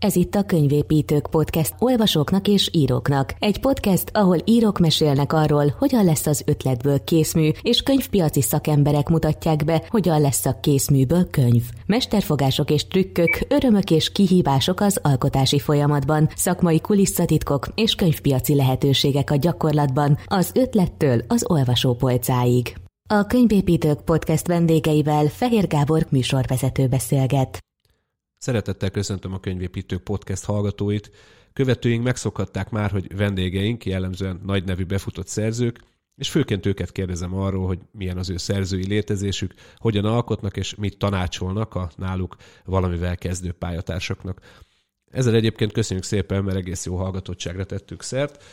Ez itt a Könyvépítők Podcast olvasóknak és íróknak. Egy podcast, ahol írók mesélnek arról, hogyan lesz az ötletből készmű, és könyvpiaci szakemberek mutatják be, hogyan lesz a készműből könyv. Mesterfogások és trükkök, örömök és kihívások az alkotási folyamatban, szakmai kulisszatitkok és könyvpiaci lehetőségek a gyakorlatban, az ötlettől az olvasópolcáig. A Könyvépítők Podcast vendégeivel Fehér Gábor műsorvezető beszélget. Szeretettel köszöntöm a Könyvépítők podcast hallgatóit. Követőink megszokhatták már, hogy vendégeink jellemzően nagy nevű befutott szerzők, és főként őket kérdezem arról, hogy milyen az ő szerzői létezésük, hogyan alkotnak és mit tanácsolnak a náluk valamivel kezdő pályatársaknak. Ezzel egyébként köszönjük szépen, mert egész jó hallgatottságra tettük szert,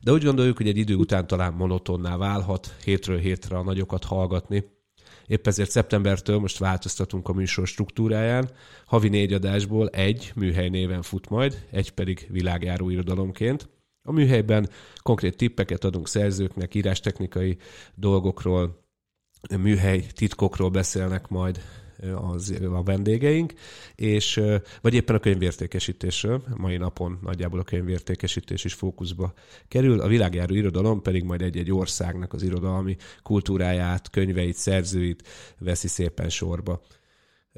de úgy gondoljuk, hogy egy idő után talán monotonná válhat hétről hétre a nagyokat hallgatni, Épp ezért szeptembertől most változtatunk a műsor struktúráján. Havi négy adásból egy műhely néven fut majd, egy pedig világjáró irodalomként. A műhelyben konkrét tippeket adunk szerzőknek, írástechnikai dolgokról, műhely titkokról beszélnek majd az, a vendégeink, és vagy éppen a könyvértékesítésről, mai napon nagyjából a könyvértékesítés is fókuszba kerül, a világjáró irodalom pedig majd egy-egy országnak az irodalmi kultúráját, könyveit, szerzőit veszi szépen sorba.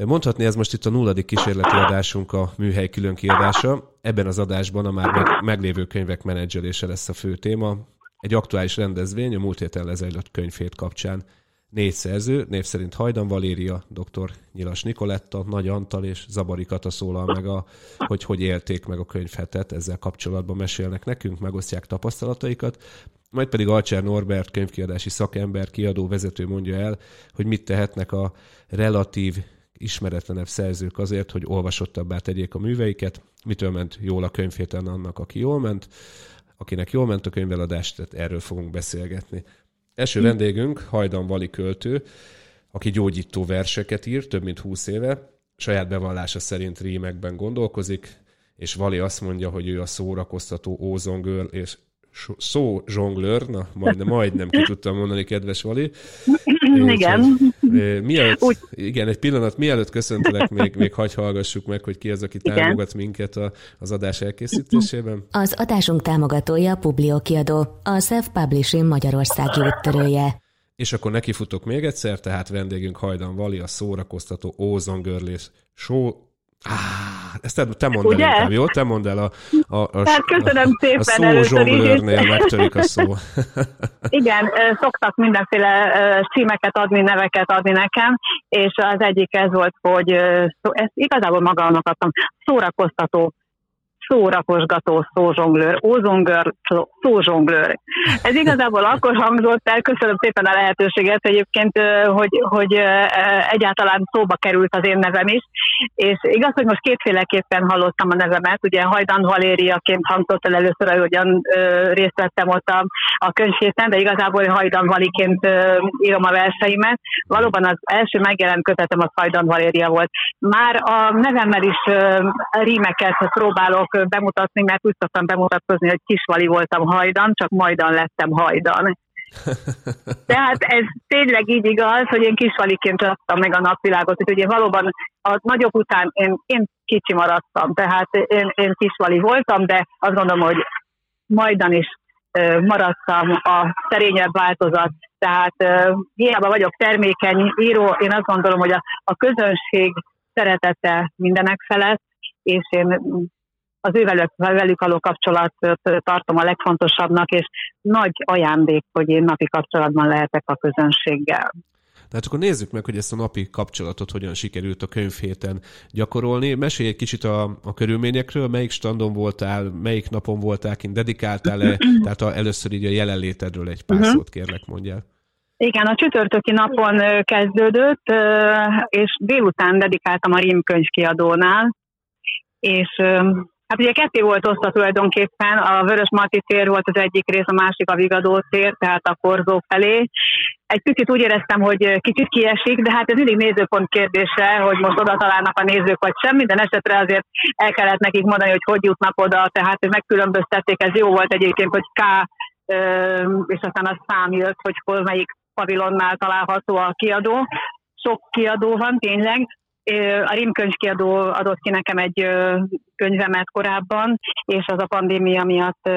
Mondhatni ez most itt a nulladik kísérleti adásunk a műhely külön kiadása. Ebben az adásban a már meglévő könyvek menedzselése lesz a fő téma. Egy aktuális rendezvény a múlt héten lezajlott könyvhét kapcsán Négy szerző, név szerint Hajdan Valéria, dr. Nyilas Nikoletta, Nagy Antal és Zabari Kata szólal meg, a, hogy hogy élték meg a könyvhetet, ezzel kapcsolatban mesélnek nekünk, megosztják tapasztalataikat, majd pedig Alcser Norbert, könyvkiadási szakember, kiadó vezető mondja el, hogy mit tehetnek a relatív ismeretlenebb szerzők azért, hogy olvasottabbá tegyék a műveiket, mitől ment jól a könyvhéten annak, aki jól ment, akinek jól ment a könyveladás, tehát erről fogunk beszélgetni. Első vendégünk Hajdan Vali költő, aki gyógyító verseket ír több mint húsz éve, saját bevallása szerint rímekben gondolkozik, és Vali azt mondja, hogy ő a szórakoztató ózongöl és szó zsonglőr, na majdnem, majdnem ki tudtam mondani, kedves Vali. Igen. Úgyhogy, mielőtt, Úgy. igen, egy pillanat, mielőtt köszöntelek, még, még hagy hallgassuk meg, hogy ki az, aki igen. támogat minket a, az adás elkészítésében. Az adásunk támogatója a Publio kiadó, a Self-Publishing Magyarországi úttörője. És akkor nekifutok még egyszer, tehát vendégünk Hajdan Vali, a szórakoztató Ózongörlés show Ah, ezt te mondd el inkább, jó? Te mondd el a, a, a, hát köszönöm a, szépen a szó zsonglőrnél megtörik a szó. Igen, szoktak mindenféle címeket adni, neveket adni nekem, és az egyik ez volt, hogy ezt igazából magamnak adtam, szórakoztató szórakosgató szózsonglőr, ózongör szózsonglőr. Ez igazából akkor hangzott el, köszönöm szépen a lehetőséget egyébként, hogy, hogy egyáltalán szóba került az én nevem is, és igaz, hogy most kétféleképpen hallottam a nevemet, ugye Hajdan Valériaként hangzott el először, ahogyan részt vettem ott a, a könyvhéten, de igazából Hajdan Valiként írom a verseimet. Valóban az első megjelent kötetem az Hajdan Valéria volt. Már a nevemmel is rímeket próbálok bemutatni, mert úgy szoktam bemutatkozni, hogy kisvali voltam hajdan, csak majdan lettem hajdan. Tehát ez tényleg így igaz, hogy én kisvaliként láttam meg a napvilágot, hogy ugye valóban a nagyok után én, én kicsi maradtam, tehát én, én kisvali voltam, de azt gondolom, hogy majdan is maradtam a szerényebb változat. Tehát hiába vagyok termékeny író, én azt gondolom, hogy a, a közönség szeretete mindenek felett, és én az ővelük, velük való kapcsolatot tartom a legfontosabbnak, és nagy ajándék, hogy én napi kapcsolatban lehetek a közönséggel. Tehát akkor nézzük meg, hogy ezt a napi kapcsolatot hogyan sikerült a könyvhéten gyakorolni. Mesélj egy kicsit a, a körülményekről, melyik standon voltál, melyik napon voltál kint, dedikáltál-e, tehát a, először így a jelenlétedről egy pár uh-huh. szót kérlek mondjál. Igen, a csütörtöki napon kezdődött, és délután dedikáltam a Rim könyvkiadónál, és Hát ugye ketté volt osztva tulajdonképpen, a Vörös Marti tér volt az egyik rész, a másik a Vigadó tér, tehát a Korzó felé. Egy picit úgy éreztem, hogy kicsit kiesik, de hát ez mindig nézőpont kérdése, hogy most oda találnak a nézők vagy sem. Minden esetre azért el kellett nekik mondani, hogy hogy jutnak oda, tehát megkülönböztették, ez jó volt egyébként, hogy K, és aztán a szám jött, hogy hol melyik pavilonnál található a kiadó. Sok kiadó van tényleg, A Rimkönyvkiadó adott ki nekem egy könyvemet korábban, és az a pandémia miatt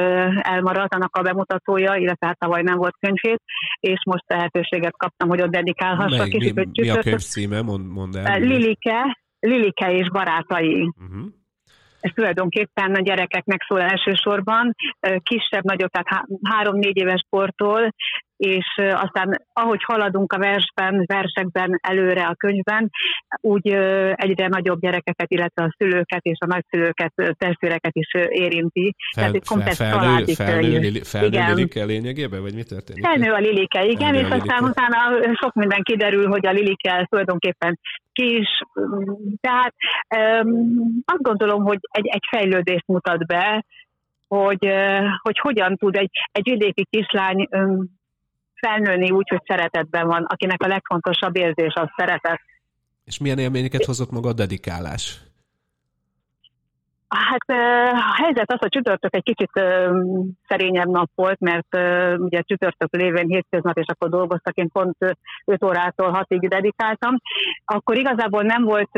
elmaradt annak a bemutatója, illetve hát tavaly nem volt könyvét, és most lehetőséget kaptam, hogy ott dedikálhassak. Mely, mi, mi a könyv címe? Mond, mondd el. Lilike, Lilike és barátai. Uh-huh ez tulajdonképpen a gyerekeknek szól elsősorban, kisebb, nagyobb, tehát három-négy éves sportól, és aztán ahogy haladunk a versben, versekben előre a könyvben, úgy egyre nagyobb gyerekeket, illetve a szülőket és a nagyszülőket, testvéreket is érinti. Fel, Tehát egy komplet felnő, felnő, felnő Lilike lényegében, vagy mi történik? Felnő a Lilike, igen, és aztán utána sok minden kiderül, hogy a Lilike tulajdonképpen kis, tehát um, azt gondolom, hogy egy, egy fejlődést mutat be, hogy, hogy hogyan tud egy, egy vidéki kislány felnőni úgy, hogy szeretetben van, akinek a legfontosabb érzés az szeretet. És milyen élményeket hozott maga a dedikálás? Hát a helyzet az, hogy csütörtök egy kicsit szerényebb nap volt, mert ugye csütörtök lévén hétköznap, és akkor dolgoztak, én pont 5 órától 6-ig dedikáltam. Akkor igazából nem volt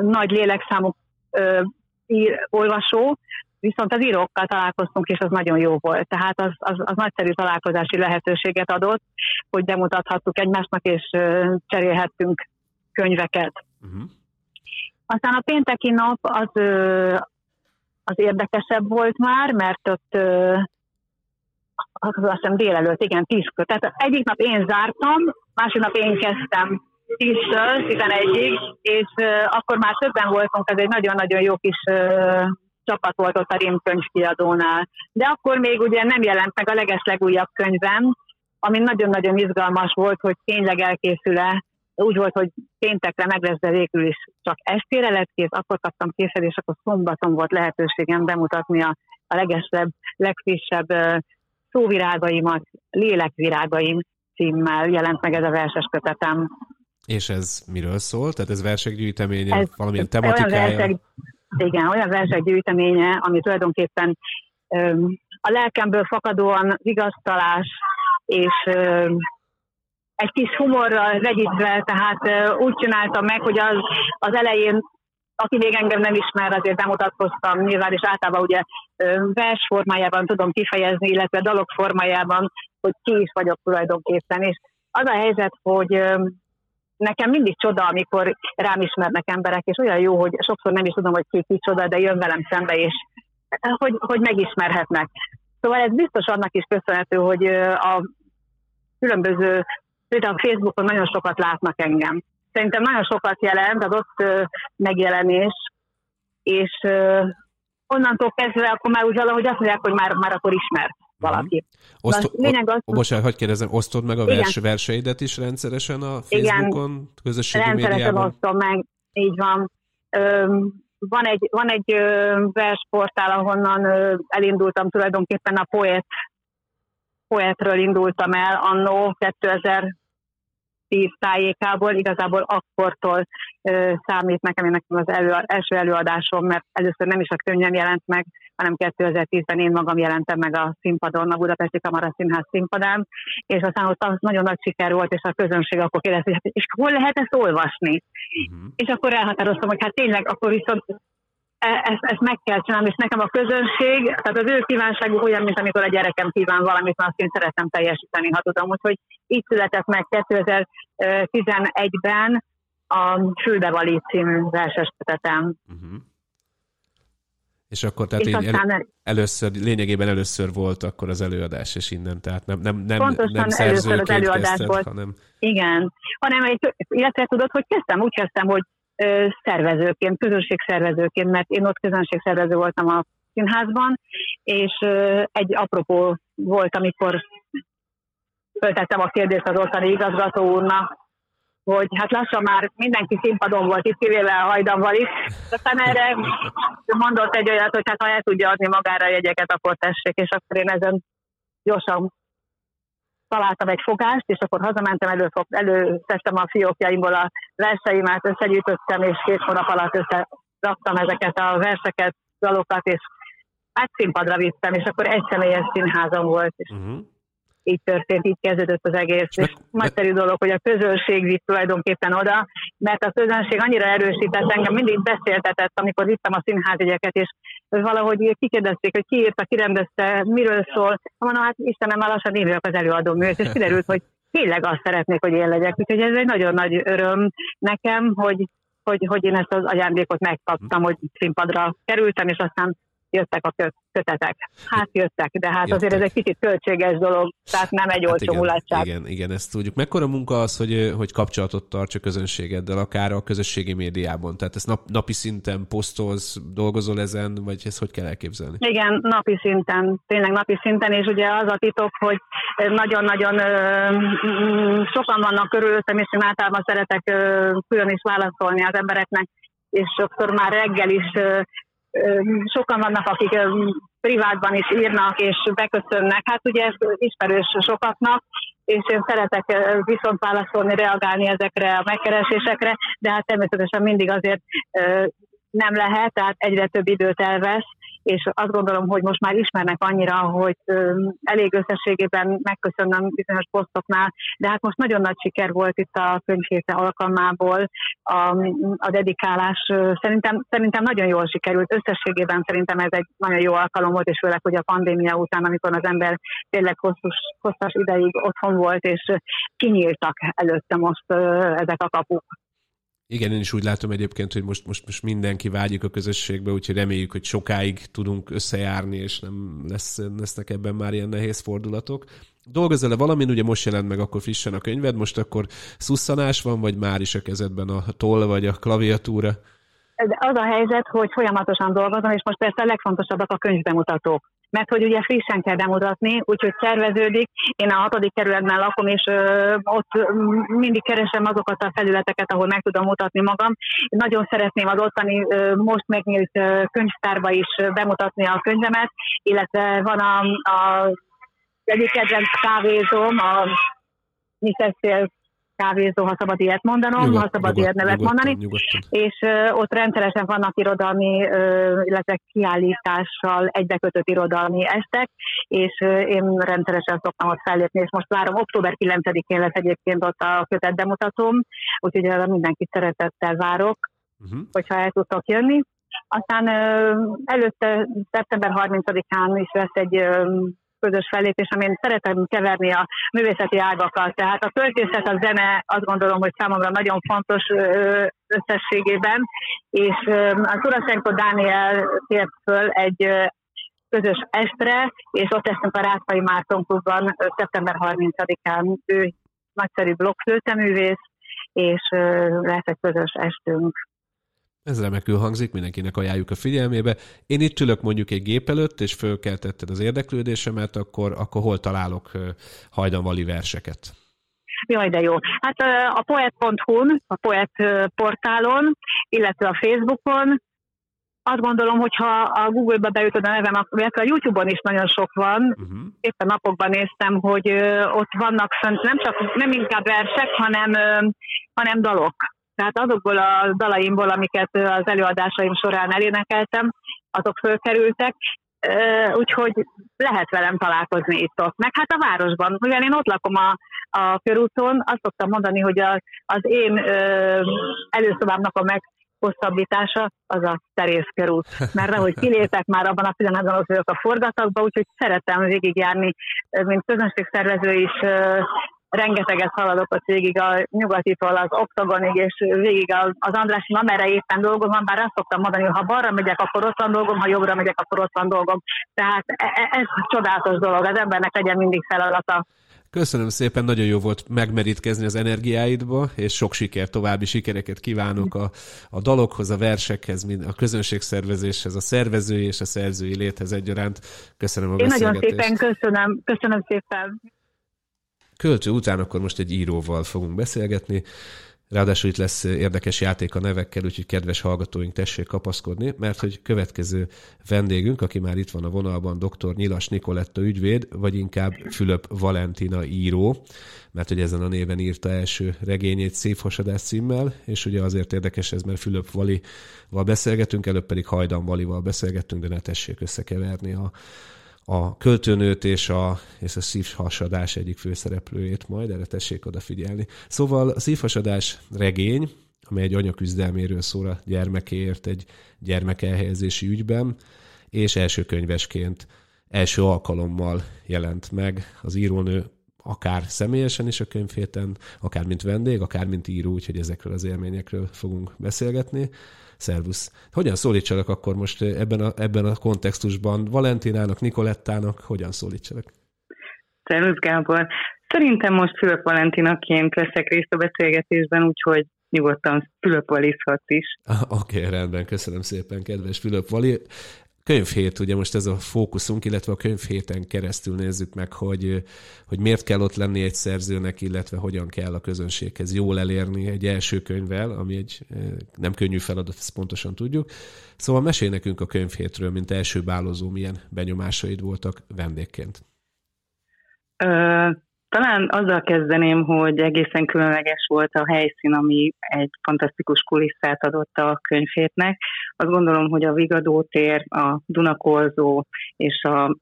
nagy lélekszámú olvasó, viszont az írókkal találkoztunk, és az nagyon jó volt. Tehát az, az, az nagyszerű találkozási lehetőséget adott, hogy bemutathattuk egymásnak, és cserélhettünk könyveket. Uh-huh. Aztán a pénteki nap az, az érdekesebb volt már, mert ott azt hiszem délelőtt, igen, tízkor. Tehát egyik nap én zártam, másik nap én kezdtem 10-től 11-ig, és akkor már többen voltunk, ez egy nagyon-nagyon jó kis csapat volt ott a Rém könyvkiadónál. De akkor még ugye nem jelent meg a legeslegújabb könyvem, ami nagyon-nagyon izgalmas volt, hogy tényleg elkészül-e. Úgy volt, hogy péntekre meg lesz, de végül is csak estére lett kész, akkor kaptam készed, és akkor szombaton volt lehetőségem bemutatni a, a legesebb, legfrissebb szóvirágaimat, lélekvirágaim címmel jelent meg ez a verses kötetem. És ez miről szól? Tehát ez versekgyűjteménye, ez, valamilyen tematikája? Versek, igen, olyan versek gyűjteménye, ami tulajdonképpen a lelkemből fakadóan vigasztalás, és egy kis humorral vegyítve, tehát úgy csináltam meg, hogy az, az elején aki még engem nem ismer, azért bemutatkoztam nyilván, és általában ugye vers formájában tudom kifejezni, illetve dalok formájában, hogy ki is vagyok tulajdonképpen. És az a helyzet, hogy nekem mindig csoda, amikor rám ismernek emberek, és olyan jó, hogy sokszor nem is tudom, hogy ki ki csoda, de jön velem szembe, és hogy, hogy megismerhetnek. Szóval ez biztos annak is köszönhető, hogy a különböző, például a Facebookon nagyon sokat látnak engem. Szerintem nagyon sokat jelent az ott megjelenés, és onnantól kezdve akkor már úgy valahogy azt mondják, hogy már, már akkor ismert valaki. Oszto- lényeg az, o, bocsánat, hagyd kérdezem, osztod meg a vers, verseidet is rendszeresen a Facebookon, igen, közösségi rendszeresen médiában? osztom meg, így van. Öm, van egy, van egy versportál, ahonnan elindultam tulajdonképpen a poet, poetről indultam el annó 2000 10 tájékából, igazából akkortól ö, számít nekem, nekem az elő, első előadásom, mert először nem is a könyvem jelent meg, hanem 2010-ben én magam jelentem meg a színpadon, a Budapesti Kamara Színház színpadán, és aztán ott az nagyon nagy siker volt, és a közönség akkor kérdezte, hogy hát, és hol lehet ezt olvasni? Uh-huh. És akkor elhatároztam, hogy hát tényleg akkor viszont e, ezt, ezt meg kell csinálni, és nekem a közönség, tehát az ő kívánságuk olyan, mint amikor a gyerekem kíván valamit, mert azt én szeretem teljesíteni, ha tudom. Úgyhogy így született meg 2011-ben a Füldevali című versestetetem. Uh-huh. És akkor tehát és én el, először, lényegében először volt akkor az előadás, és innen, tehát nem, nem, nem, Pontosan nem először az előadás kezdted, volt. Hanem... Igen, hanem egy, illetve tudod, hogy kezdtem, úgy kezdtem, hogy ö, szervezőként, közönségszervezőként, mert én ott közönségszervező voltam a színházban, és ö, egy apropó volt, amikor föltettem a kérdést az ottani igazgató úrnak, hogy hát lassan már mindenki színpadon volt, itt kivéve a hajdanval is. Aztán erre mondott egy olyat, hogy hát ha el tudja adni magára a jegyeket, akkor tessék, és akkor én ezen gyorsan találtam egy fogást, és akkor hazamentem, előfog, előszedtem a fiókjaimból a verseimet, összegyűjtöttem, és két hónap alatt összeraktam ezeket a verseket, dalokat, és hát színpadra vittem, és akkor egy személyes színházam volt. És uh-huh így történt, így kezdődött az egész. És, és nagyszerű dolog, hogy a közönség vitt tulajdonképpen oda, mert a közönség annyira erősített engem, mindig beszéltetett, amikor vittem a színházügyeket, és valahogy kikérdezték, hogy ki írta, ki rendezte, miről szól. Mondom, hát Istenem, már lassan én az előadó művész, és kiderült, hogy tényleg azt szeretnék, hogy én legyek. Úgyhogy ez egy nagyon nagy öröm nekem, hogy, hogy, hogy én ezt az ajándékot megkaptam, hogy színpadra kerültem, és aztán jöttek a kötetek. Hát jöttek, de hát jöttek. azért ez egy kicsit költséges dolog, tehát nem egy hát olcsó igen, mulatság. Igen, igen, ezt tudjuk. Mekkora munka az, hogy, hogy kapcsolatot tarts a közönségeddel, akár a közösségi médiában? Tehát ezt nap, napi szinten posztolsz, dolgozol ezen, vagy ezt hogy kell elképzelni? Igen, napi szinten, tényleg napi szinten, és ugye az a titok, hogy nagyon-nagyon sokan vannak körülöttem, és én általában szeretek külön is válaszolni az embereknek, és sokszor már reggel is sokan vannak, akik privátban is írnak és beköszönnek. Hát ugye ez ismerős sokaknak, és én szeretek viszont válaszolni, reagálni ezekre a megkeresésekre, de hát természetesen mindig azért nem lehet, tehát egyre több időt elvesz, és azt gondolom, hogy most már ismernek annyira, hogy elég összességében megköszönöm bizonyos posztoknál, de hát most nagyon nagy siker volt itt a könyvhéte alkalmából a, a dedikálás. Szerintem, szerintem nagyon jól sikerült. Összességében szerintem ez egy nagyon jó alkalom volt, és főleg, hogy a pandémia után, amikor az ember tényleg hosszús, hosszas ideig otthon volt, és kinyíltak előtte most ezek a kapuk. Igen, én is úgy látom egyébként, hogy most, most, most mindenki vágyik a közösségbe, úgyhogy reméljük, hogy sokáig tudunk összejárni, és nem lesz, lesznek ebben már ilyen nehéz fordulatok. Dolgozol-e valamin, ugye most jelent meg akkor frissen a könyved, most akkor szusszanás van, vagy már is a kezedben a toll vagy a klaviatúra? De az a helyzet, hogy folyamatosan dolgozom, és most persze a legfontosabbak a könyvbemutatók mert hogy ugye frissen kell bemutatni, úgyhogy szerveződik. Én a hatodik kerületben lakom, és ö, ott mindig keresem azokat a felületeket, ahol meg tudom mutatni magam. Nagyon szeretném az ottani ö, most megnyílt ö, könyvtárba is bemutatni a könyvemet, illetve van a, a egyik kedvenc kávézóm, a Mr kávézó, ha szabad ilyet mondanom, Nyugod, ha szabad ilyet nevet nyugodtan, mondani, nyugodtan. és uh, ott rendszeresen vannak irodalmi, uh, illetve kiállítással egybekötött irodalmi estek, és uh, én rendszeresen szoktam ott fellépni, és most várom, október 9-én lesz egyébként ott a kötet bemutatóm, úgyhogy mindenkit szeretettel várok, uh-huh. hogyha el tudtok jönni. Aztán uh, előtte szeptember 30-án is lesz egy uh, közös fellépés, amin szeretem keverni a művészeti ágakat. Tehát a költészet, a zene azt gondolom, hogy számomra nagyon fontos összességében, és a Turaszenko Dániel kért föl egy közös estre, és ott leszünk a Rászai Márton klubban szeptember 30-án. Ő nagyszerű blokkflőteművész, és lesz egy közös estünk. Ez remekül hangzik, mindenkinek ajánljuk a figyelmébe. Én itt ülök mondjuk egy gép előtt, és fölkeltetted az érdeklődésemet, akkor, akkor hol találok hajdanvali verseket? Jaj, de jó. Hát a poet.hu-n, a poet portálon, illetve a Facebookon, azt gondolom, hogy ha a Google-ba beütöd a nevem, illetve a YouTube-on is nagyon sok van. Uh-huh. Éppen napokban néztem, hogy ott vannak fönt nem csak, nem inkább versek, hanem, hanem dalok tehát azokból a dalaimból, amiket az előadásaim során elénekeltem, azok fölkerültek, úgyhogy lehet velem találkozni itt-ott. Meg hát a városban, mivel én ott lakom a, a körúton, azt szoktam mondani, hogy a, az én ö, előszobámnak a meghosszabbítása az a körút. Mert ahogy kilépek már abban a pillanatban, ott vagyok a forgatakba, úgyhogy szeretem végigjárni, mint közönségszervező is rengeteget haladok a cégig a nyugatitól az oktogonig, és végig az Andrási, amerre éppen dolgom van, bár azt szoktam mondani, hogy ha balra megyek, akkor ott van dolgom, ha jobbra megyek, akkor ott van dolgom. Tehát e, e, ez csodálatos dolog, az embernek legyen mindig feladata. Köszönöm szépen, nagyon jó volt megmerítkezni az energiáidba, és sok siker, további sikereket kívánok a, a dalokhoz, a versekhez, a közönségszervezéshez, a szervezői és a szerzői léthez egyaránt. Köszönöm a Én nagyon szépen köszönöm, köszönöm szépen. Költő után akkor most egy íróval fogunk beszélgetni. Ráadásul itt lesz érdekes játék a nevekkel, úgyhogy kedves hallgatóink tessék kapaszkodni, mert hogy következő vendégünk, aki már itt van a vonalban, dr. Nyilas Nikoletta ügyvéd, vagy inkább Fülöp Valentina író, mert hogy ezen a néven írta első regényét Szívhasadás címmel, és ugye azért érdekes ez, mert Fülöp Valival beszélgetünk, előbb pedig Hajdan Valival beszélgettünk, de ne tessék összekeverni a, a költőnőt és a, és a szívhasadás egyik főszereplőjét majd, erre tessék odafigyelni. Szóval a szívhasadás regény, amely egy anyaküzdelméről szól a gyermekéért egy gyermekelhelyezési ügyben, és első könyvesként első alkalommal jelent meg az írónő akár személyesen is a könyvhéten, akár mint vendég, akár mint író, úgyhogy ezekről az élményekről fogunk beszélgetni. Szervusz! Hogyan szólítsalak akkor most ebben a, ebben a kontextusban Valentinának, Nikolettának, hogyan szólítsalak? Szervusz Gábor! Szerintem most Fülöp Valentinaként veszek részt a beszélgetésben, úgyhogy nyugodtan Fülöp Valiszhatsz is. Ah, Oké, okay, rendben, köszönöm szépen, kedves Fülöp Vali könyvhét, ugye most ez a fókuszunk, illetve a könyvhéten keresztül nézzük meg, hogy, hogy miért kell ott lenni egy szerzőnek, illetve hogyan kell a közönséghez jól elérni egy első könyvvel, ami egy nem könnyű feladat, ezt pontosan tudjuk. Szóval mesél nekünk a könyvhétről, mint első bálozó, milyen benyomásaid voltak vendégként. Talán azzal kezdeném, hogy egészen különleges volt a helyszín, ami egy fantasztikus kulisszát adott a könyvhétnek. Azt gondolom, hogy a Vigadó tér, a Dunakorzó és a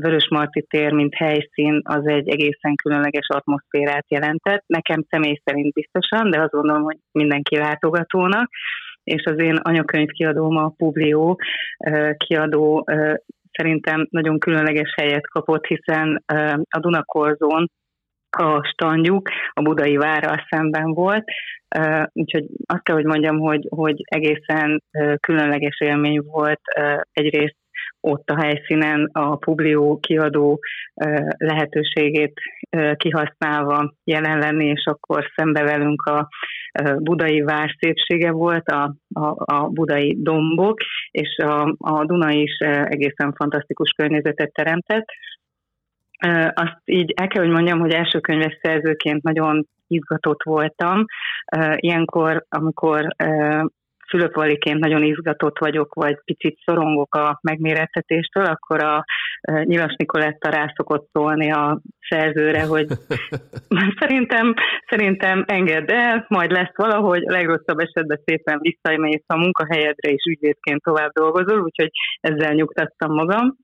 Vörös Marti tér, mint helyszín, az egy egészen különleges atmoszférát jelentett. Nekem személy szerint biztosan, de azt gondolom, hogy mindenki látogatónak és az én anyakönyv kiadóm a Publió kiadó szerintem nagyon különleges helyet kapott, hiszen a Dunakorzón a standjuk a budai várral szemben volt, úgyhogy azt kell, hogy mondjam, hogy, hogy egészen különleges élmény volt egyrészt ott a helyszínen a Publió kiadó lehetőségét kihasználva jelen lenni, és akkor szembe velünk a budai vár szépsége volt, a, a, a budai dombok, és a, a Duna is egészen fantasztikus környezetet teremtett. Azt így el kell, hogy mondjam, hogy első könyves szerzőként nagyon izgatott voltam. Ilyenkor, amikor Fülöp-Valiként nagyon izgatott vagyok, vagy picit szorongok a megmérettetéstől, akkor a Nyilas Nikoletta rá szokott szólni a szerzőre, hogy szerintem, szerintem engedd el, majd lesz valahogy, a legrosszabb esetben szépen visszamész a munkahelyedre, és ügyvédként tovább dolgozol, úgyhogy ezzel nyugtattam magam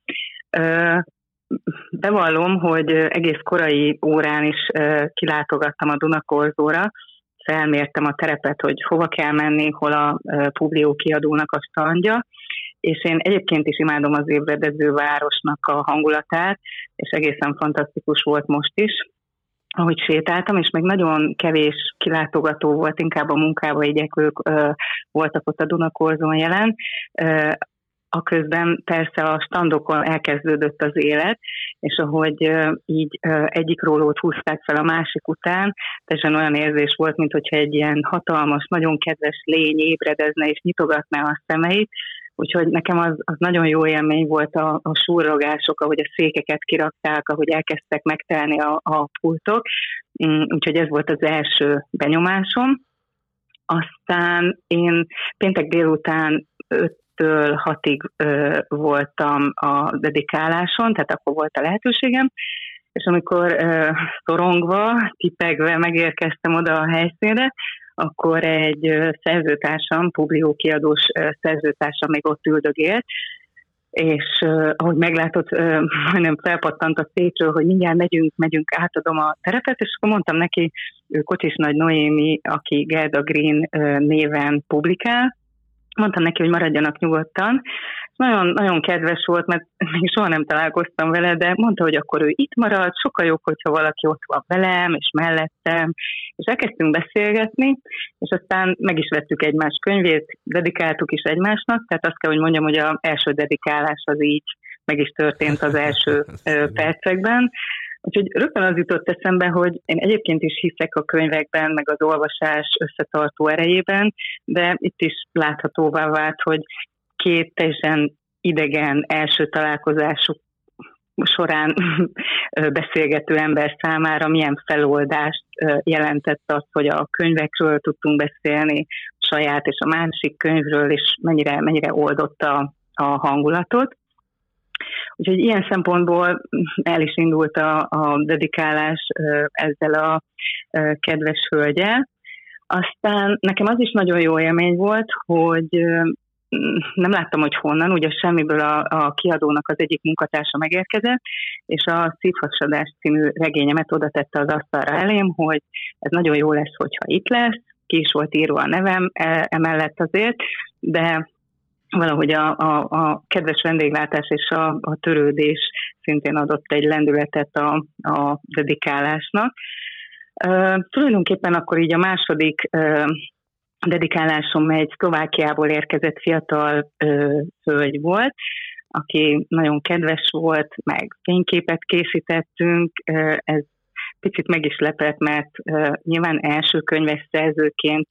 bevallom, hogy egész korai órán is kilátogattam a Dunakorzóra, felmértem a terepet, hogy hova kell menni, hol a Publió kiadónak a standja, és én egyébként is imádom az ébredező városnak a hangulatát, és egészen fantasztikus volt most is, ahogy sétáltam, és még nagyon kevés kilátogató volt, inkább a munkába igyekvők voltak ott a Dunakorzón jelen a közben persze a standokon elkezdődött az élet, és ahogy így egyik rólót húzták fel a másik után, teljesen olyan érzés volt, mintha egy ilyen hatalmas, nagyon kedves lény ébredezne és nyitogatná a szemeit, Úgyhogy nekem az, az nagyon jó élmény volt a, a súrogások, ahogy a székeket kirakták, ahogy elkezdtek megtelni a, a pultok. Mm, úgyhogy ez volt az első benyomásom. Aztán én péntek délután 5 től hatig ö, voltam a dedikáláson, tehát akkor volt a lehetőségem, és amikor ö, szorongva, tipegve megérkeztem oda a helyszínre, akkor egy szerzőtársam, publió kiadós szerzőtársam még ott üldögélt, és uh, ahogy meglátott, uh, majdnem felpattant a székről, hogy mindjárt megyünk, megyünk, átadom a terepet, és akkor mondtam neki, ő Kocsis Nagy Noémi, aki Gerda Green uh, néven publikál, mondtam neki, hogy maradjanak nyugodtan. Nagyon, nagyon kedves volt, mert még soha nem találkoztam vele, de mondta, hogy akkor ő itt marad, sokkal jobb, hogyha valaki ott van velem, és mellettem, és elkezdtünk beszélgetni, és aztán meg is vettük egymás könyvét, dedikáltuk is egymásnak, tehát azt kell, hogy mondjam, hogy az első dedikálás az így meg is történt az első percekben. Úgyhogy rögtön az jutott eszembe, hogy én egyébként is hiszek a könyvekben, meg az olvasás összetartó erejében, de itt is láthatóvá vált, hogy két teljesen idegen első találkozásuk során beszélgető ember számára milyen feloldást jelentett az, hogy a könyvekről tudtunk beszélni, saját és a másik könyvről, és mennyire, mennyire oldotta a hangulatot. Úgyhogy ilyen szempontból el is indult a, a dedikálás ezzel a kedves hölgyel. Aztán nekem az is nagyon jó élmény volt, hogy nem láttam, hogy honnan, ugye semmiből a, a kiadónak az egyik munkatársa megérkezett, és a Szívhasadás című regényemet oda tette az asztalra elém, hogy ez nagyon jó lesz, hogyha itt lesz, ki is volt írva a nevem emellett azért, de valahogy a, a, a kedves vendéglátás és a, a törődés szintén adott egy lendületet a, a dedikálásnak. Uh, tulajdonképpen akkor így a második uh, dedikálásom egy Szlovákiából érkezett fiatal uh, hölgy volt, aki nagyon kedves volt, meg fényképet készítettünk, uh, ez picit meg is lepett, mert uh, nyilván első könyves szerzőként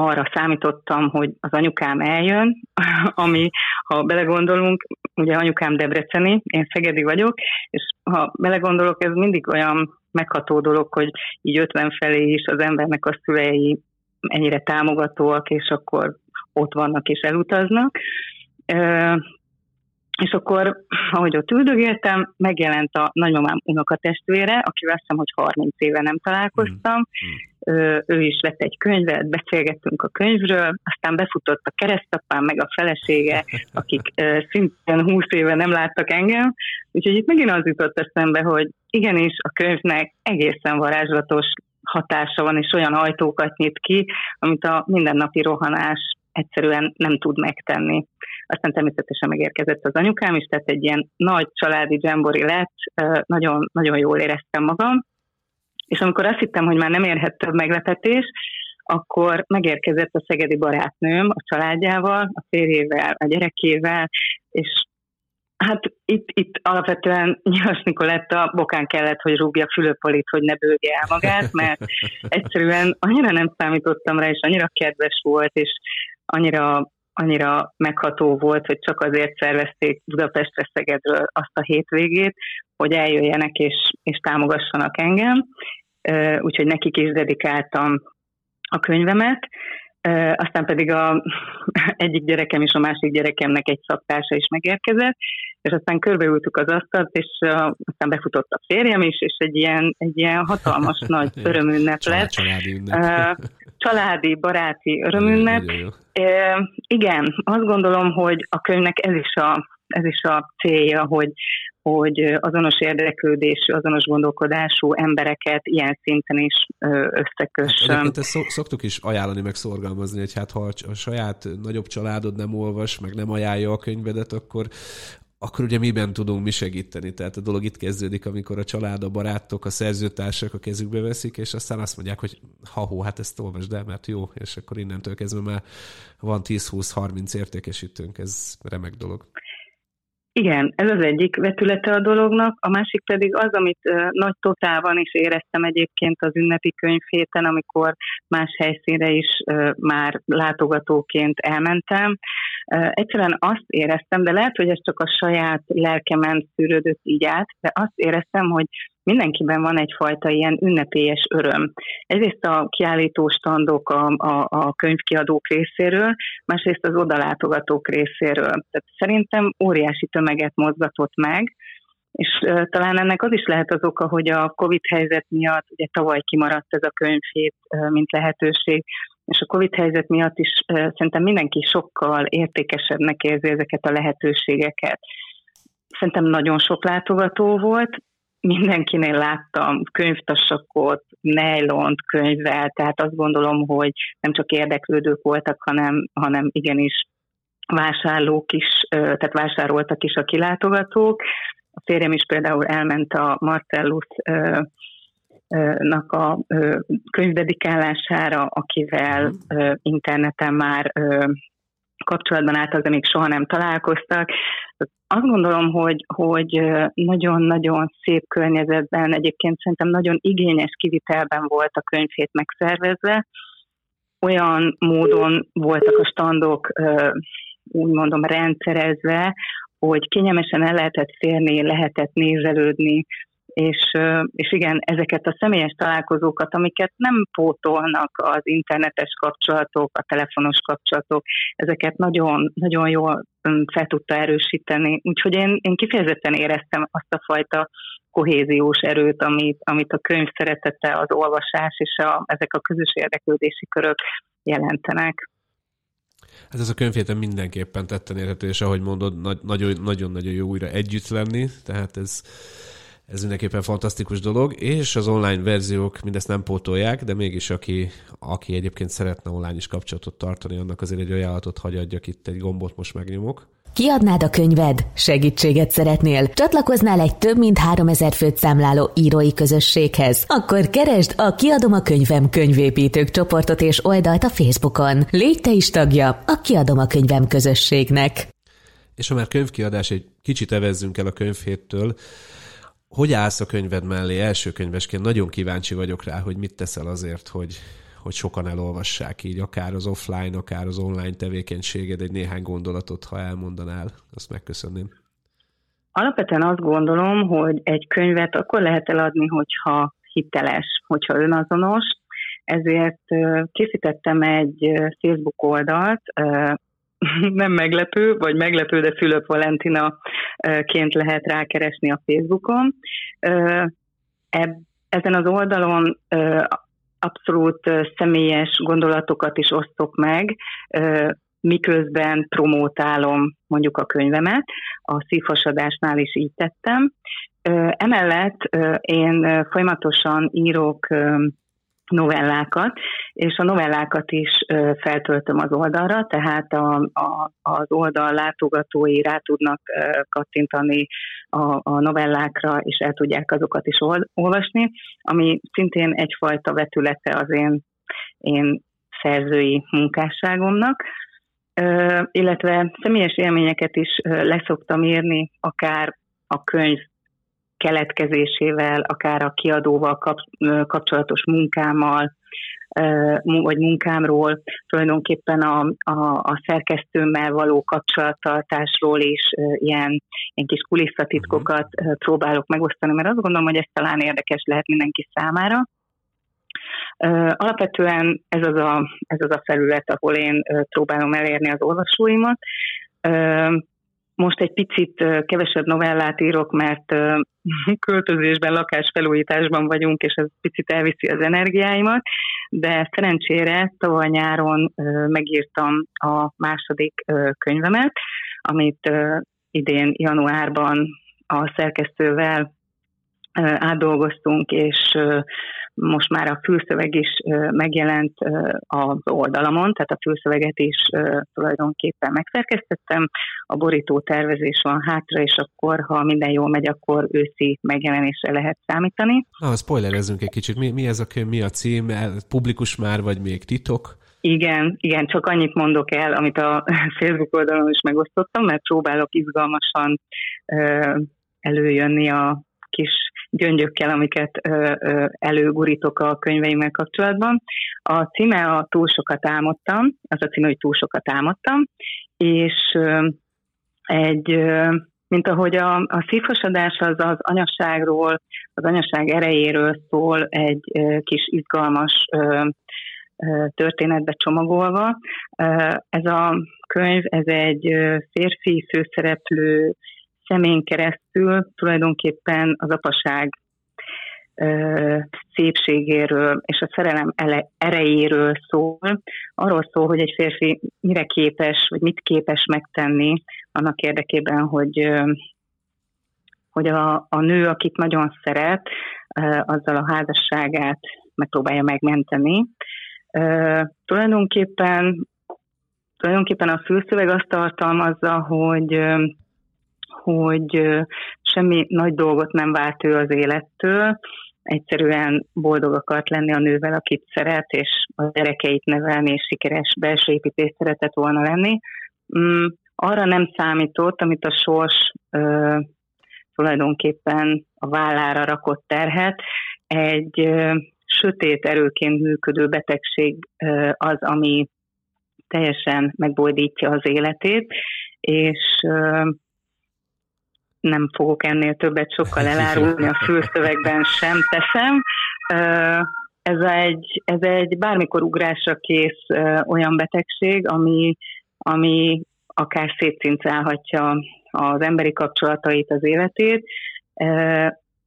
arra számítottam, hogy az anyukám eljön, ami, ha belegondolunk, ugye anyukám Debreceni, én Szegedi vagyok, és ha belegondolok, ez mindig olyan megható dolog, hogy így 50 felé is az embernek a szülei ennyire támogatóak, és akkor ott vannak és elutaznak. És akkor, ahogy ott üldögéltem, megjelent a nagymamám unokatestvére, akivel azt hiszem, hogy 30 éve nem találkoztam. Mm. Ő, is vett egy könyvet, beszélgettünk a könyvről, aztán befutott a keresztapám, meg a felesége, akik szintén 20 éve nem láttak engem. Úgyhogy itt megint az jutott eszembe, hogy igenis a könyvnek egészen varázslatos hatása van, és olyan ajtókat nyit ki, amit a mindennapi rohanás egyszerűen nem tud megtenni. Aztán természetesen megérkezett az anyukám is, tehát egy ilyen nagy családi dzsembori lett, nagyon, nagyon jól éreztem magam. És amikor azt hittem, hogy már nem érhet több meglepetés, akkor megérkezett a szegedi barátnőm a családjával, a férjével, a gyerekével, és Hát itt, itt alapvetően Nyilas Nikoletta bokán kellett, hogy rúgja Fülöpolit, hogy ne bőgje el magát, mert egyszerűen annyira nem számítottam rá, és annyira kedves volt, és annyira, annyira megható volt, hogy csak azért szervezték Budapestre Szegedről azt a hétvégét, hogy eljöjjenek és, és támogassanak engem. Úgyhogy nekik is dedikáltam a könyvemet, aztán pedig a egyik gyerekem és a másik gyerekemnek egy szaktársa is megérkezett, és aztán körbeültük az asztalt, és aztán befutott a férjem is, és egy ilyen, egy ilyen hatalmas nagy örömünnep lett. Családi ünnep. Családi, baráti örömünnep. Igen, azt gondolom, hogy a könyvnek ez is a, ez is a célja, hogy, hogy azonos érdeklődésű, azonos gondolkodású embereket ilyen szinten is összekössön. Hát ezt szoktuk is ajánlani, meg szorgalmazni, hogy hát ha a saját nagyobb családod nem olvas, meg nem ajánlja a könyvedet, akkor akkor ugye miben tudunk mi segíteni? Tehát a dolog itt kezdődik, amikor a család, a barátok, a szerzőtársak a kezükbe veszik, és aztán azt mondják, hogy ha-hó, hát ezt olvasd el, mert jó, és akkor innentől kezdve már van 10-20-30 értékesítőnk, ez remek dolog. Igen, ez az egyik vetülete a dolognak, a másik pedig az, amit nagy totálban is éreztem egyébként az ünnepi könyvhéten, amikor más helyszínre is már látogatóként elmentem. Egyszerűen azt éreztem, de lehet, hogy ez csak a saját lelkemen szűrődött így át, de azt éreztem, hogy mindenkiben van egyfajta ilyen ünnepélyes öröm. Egyrészt a kiállító standok a, a, a könyvkiadók részéről, másrészt az odalátogatók részéről. Tehát szerintem óriási tömeget mozgatott meg, és uh, talán ennek az is lehet az oka, hogy a Covid helyzet miatt, ugye tavaly kimaradt ez a könyvhét, uh, mint lehetőség, és a Covid helyzet miatt is uh, szerintem mindenki sokkal értékesebbnek érzi ezeket a lehetőségeket. Szerintem nagyon sok látogató volt, mindenkinél láttam könyvtasakot, nejlont könyvvel, tehát azt gondolom, hogy nem csak érdeklődők voltak, hanem, hanem igenis vásárlók is, tehát vásároltak is a kilátogatók. A férjem is például elment a Marcellus nak a könyvdedikálására, akivel interneten már kapcsolatban álltak, de még soha nem találkoztak. Azt gondolom, hogy, hogy nagyon-nagyon szép környezetben, egyébként szerintem nagyon igényes kivitelben volt a könyvhét megszervezve. Olyan módon voltak a standok, úgy mondom, rendszerezve, hogy kényelmesen el lehetett férni, lehetett nézelődni, és, és igen, ezeket a személyes találkozókat, amiket nem pótolnak az internetes kapcsolatok, a telefonos kapcsolatok, ezeket nagyon, nagyon jól fel tudta erősíteni. Úgyhogy én, én kifejezetten éreztem azt a fajta kohéziós erőt, amit, amit a könyv szeretete, az olvasás és a, ezek a közös érdeklődési körök jelentenek. Hát ez a könyvhéten mindenképpen tetten érhető, és ahogy mondod, nagyon-nagyon jó újra együtt lenni, tehát ez, Ez mindenképpen fantasztikus dolog, és az online verziók mindezt nem pótolják, de mégis aki, aki egyébként szeretne online is kapcsolatot tartani, annak azért egy ajánlatot hagyadjak, itt egy gombot most megnyomok. Kiadnád a könyved? Segítséget szeretnél? Csatlakoznál egy több mint 3000 főt számláló írói közösséghez? Akkor keresd a Kiadom a könyvem könyvépítők csoportot és oldalt a Facebookon. Légy te is tagja a Kiadom a könyvem közösségnek. És ha már könyvkiadás, egy kicsit evezzünk el a könyvhéttől, hogy állsz a könyved mellé első könyvesként? Nagyon kíváncsi vagyok rá, hogy mit teszel azért, hogy, hogy sokan elolvassák így, akár az offline, akár az online tevékenységed, egy néhány gondolatot, ha elmondanál, azt megköszönném. Alapvetően azt gondolom, hogy egy könyvet akkor lehet eladni, hogyha hiteles, hogyha önazonos, ezért készítettem egy Facebook oldalt, nem meglepő, vagy meglepő, de Fülöp Valentina ként lehet rákeresni a Facebookon. Ezen az oldalon abszolút személyes gondolatokat is osztok meg, miközben promótálom mondjuk a könyvemet, a szívhasadásnál is így tettem. Emellett én folyamatosan írok novellákat, és a novellákat is feltöltöm az oldalra, tehát a, a, az oldal látogatói rá tudnak kattintani a, a novellákra, és el tudják azokat is olvasni, ami szintén egyfajta vetülete az én, én szerzői munkásságomnak, illetve személyes élményeket is leszoktam írni, akár a könyv keletkezésével, akár a kiadóval kapcsolatos munkámmal, vagy munkámról, tulajdonképpen a, a, a szerkesztőmmel való kapcsolattartásról is ilyen, ilyen kis kulisszatitkokat próbálok megosztani, mert azt gondolom, hogy ez talán érdekes lehet mindenki számára. Alapvetően ez az a, ez az a felület, ahol én próbálom elérni az olvasóimat. Most egy picit kevesebb novellát írok, mert költözésben, lakásfelújításban vagyunk, és ez picit elviszi az energiáimat, de szerencsére tavaly nyáron megírtam a második könyvemet, amit idén januárban a szerkesztővel átdolgoztunk, és most már a fülszöveg is megjelent az oldalamon, tehát a fülszöveget is tulajdonképpen megszerkesztettem, a borító tervezés van hátra, és akkor, ha minden jól megy, akkor őszi megjelenésre lehet számítani. Na, spoilerezzünk egy kicsit. Mi, mi ez a könyv, mi a cím? Publikus már, vagy még titok? Igen, igen, csak annyit mondok el, amit a Facebook oldalon is megosztottam, mert próbálok izgalmasan előjönni a kis gyöngyökkel, amiket előgurítok a könyveimmel kapcsolatban. A címe a Túl sokat álmodtam, az a címe, hogy Túl sokat álmodtam, és egy mint ahogy a, a szívhasadás az az anyasságról, az anyaság erejéről szól egy kis izgalmas történetbe csomagolva. Ez a könyv, ez egy férfi főszereplő szemén keresztül tulajdonképpen az apaság szépségéről és a szerelem erejéről szól. Arról szól, hogy egy férfi mire képes, vagy mit képes megtenni annak érdekében, hogy, hogy a, a nő, akit nagyon szeret, azzal a házasságát megpróbálja megmenteni. Tulajdonképpen, tulajdonképpen a fülszöveg azt tartalmazza, hogy hogy semmi nagy dolgot nem vált ő az élettől, egyszerűen boldog akart lenni a nővel, akit szeret, és a gyerekeit nevelni, és sikeres belső építés szeretett volna lenni. Mm, arra nem számított, amit a sors ö, tulajdonképpen a vállára rakott terhet, egy sötét erőként működő betegség az, ami teljesen megboldítja az életét, és nem fogok ennél többet sokkal elárulni, a fülszövegben sem teszem. Ez egy, ez egy bármikor ugrásra kész olyan betegség, ami, ami akár szétcincálhatja az emberi kapcsolatait, az életét.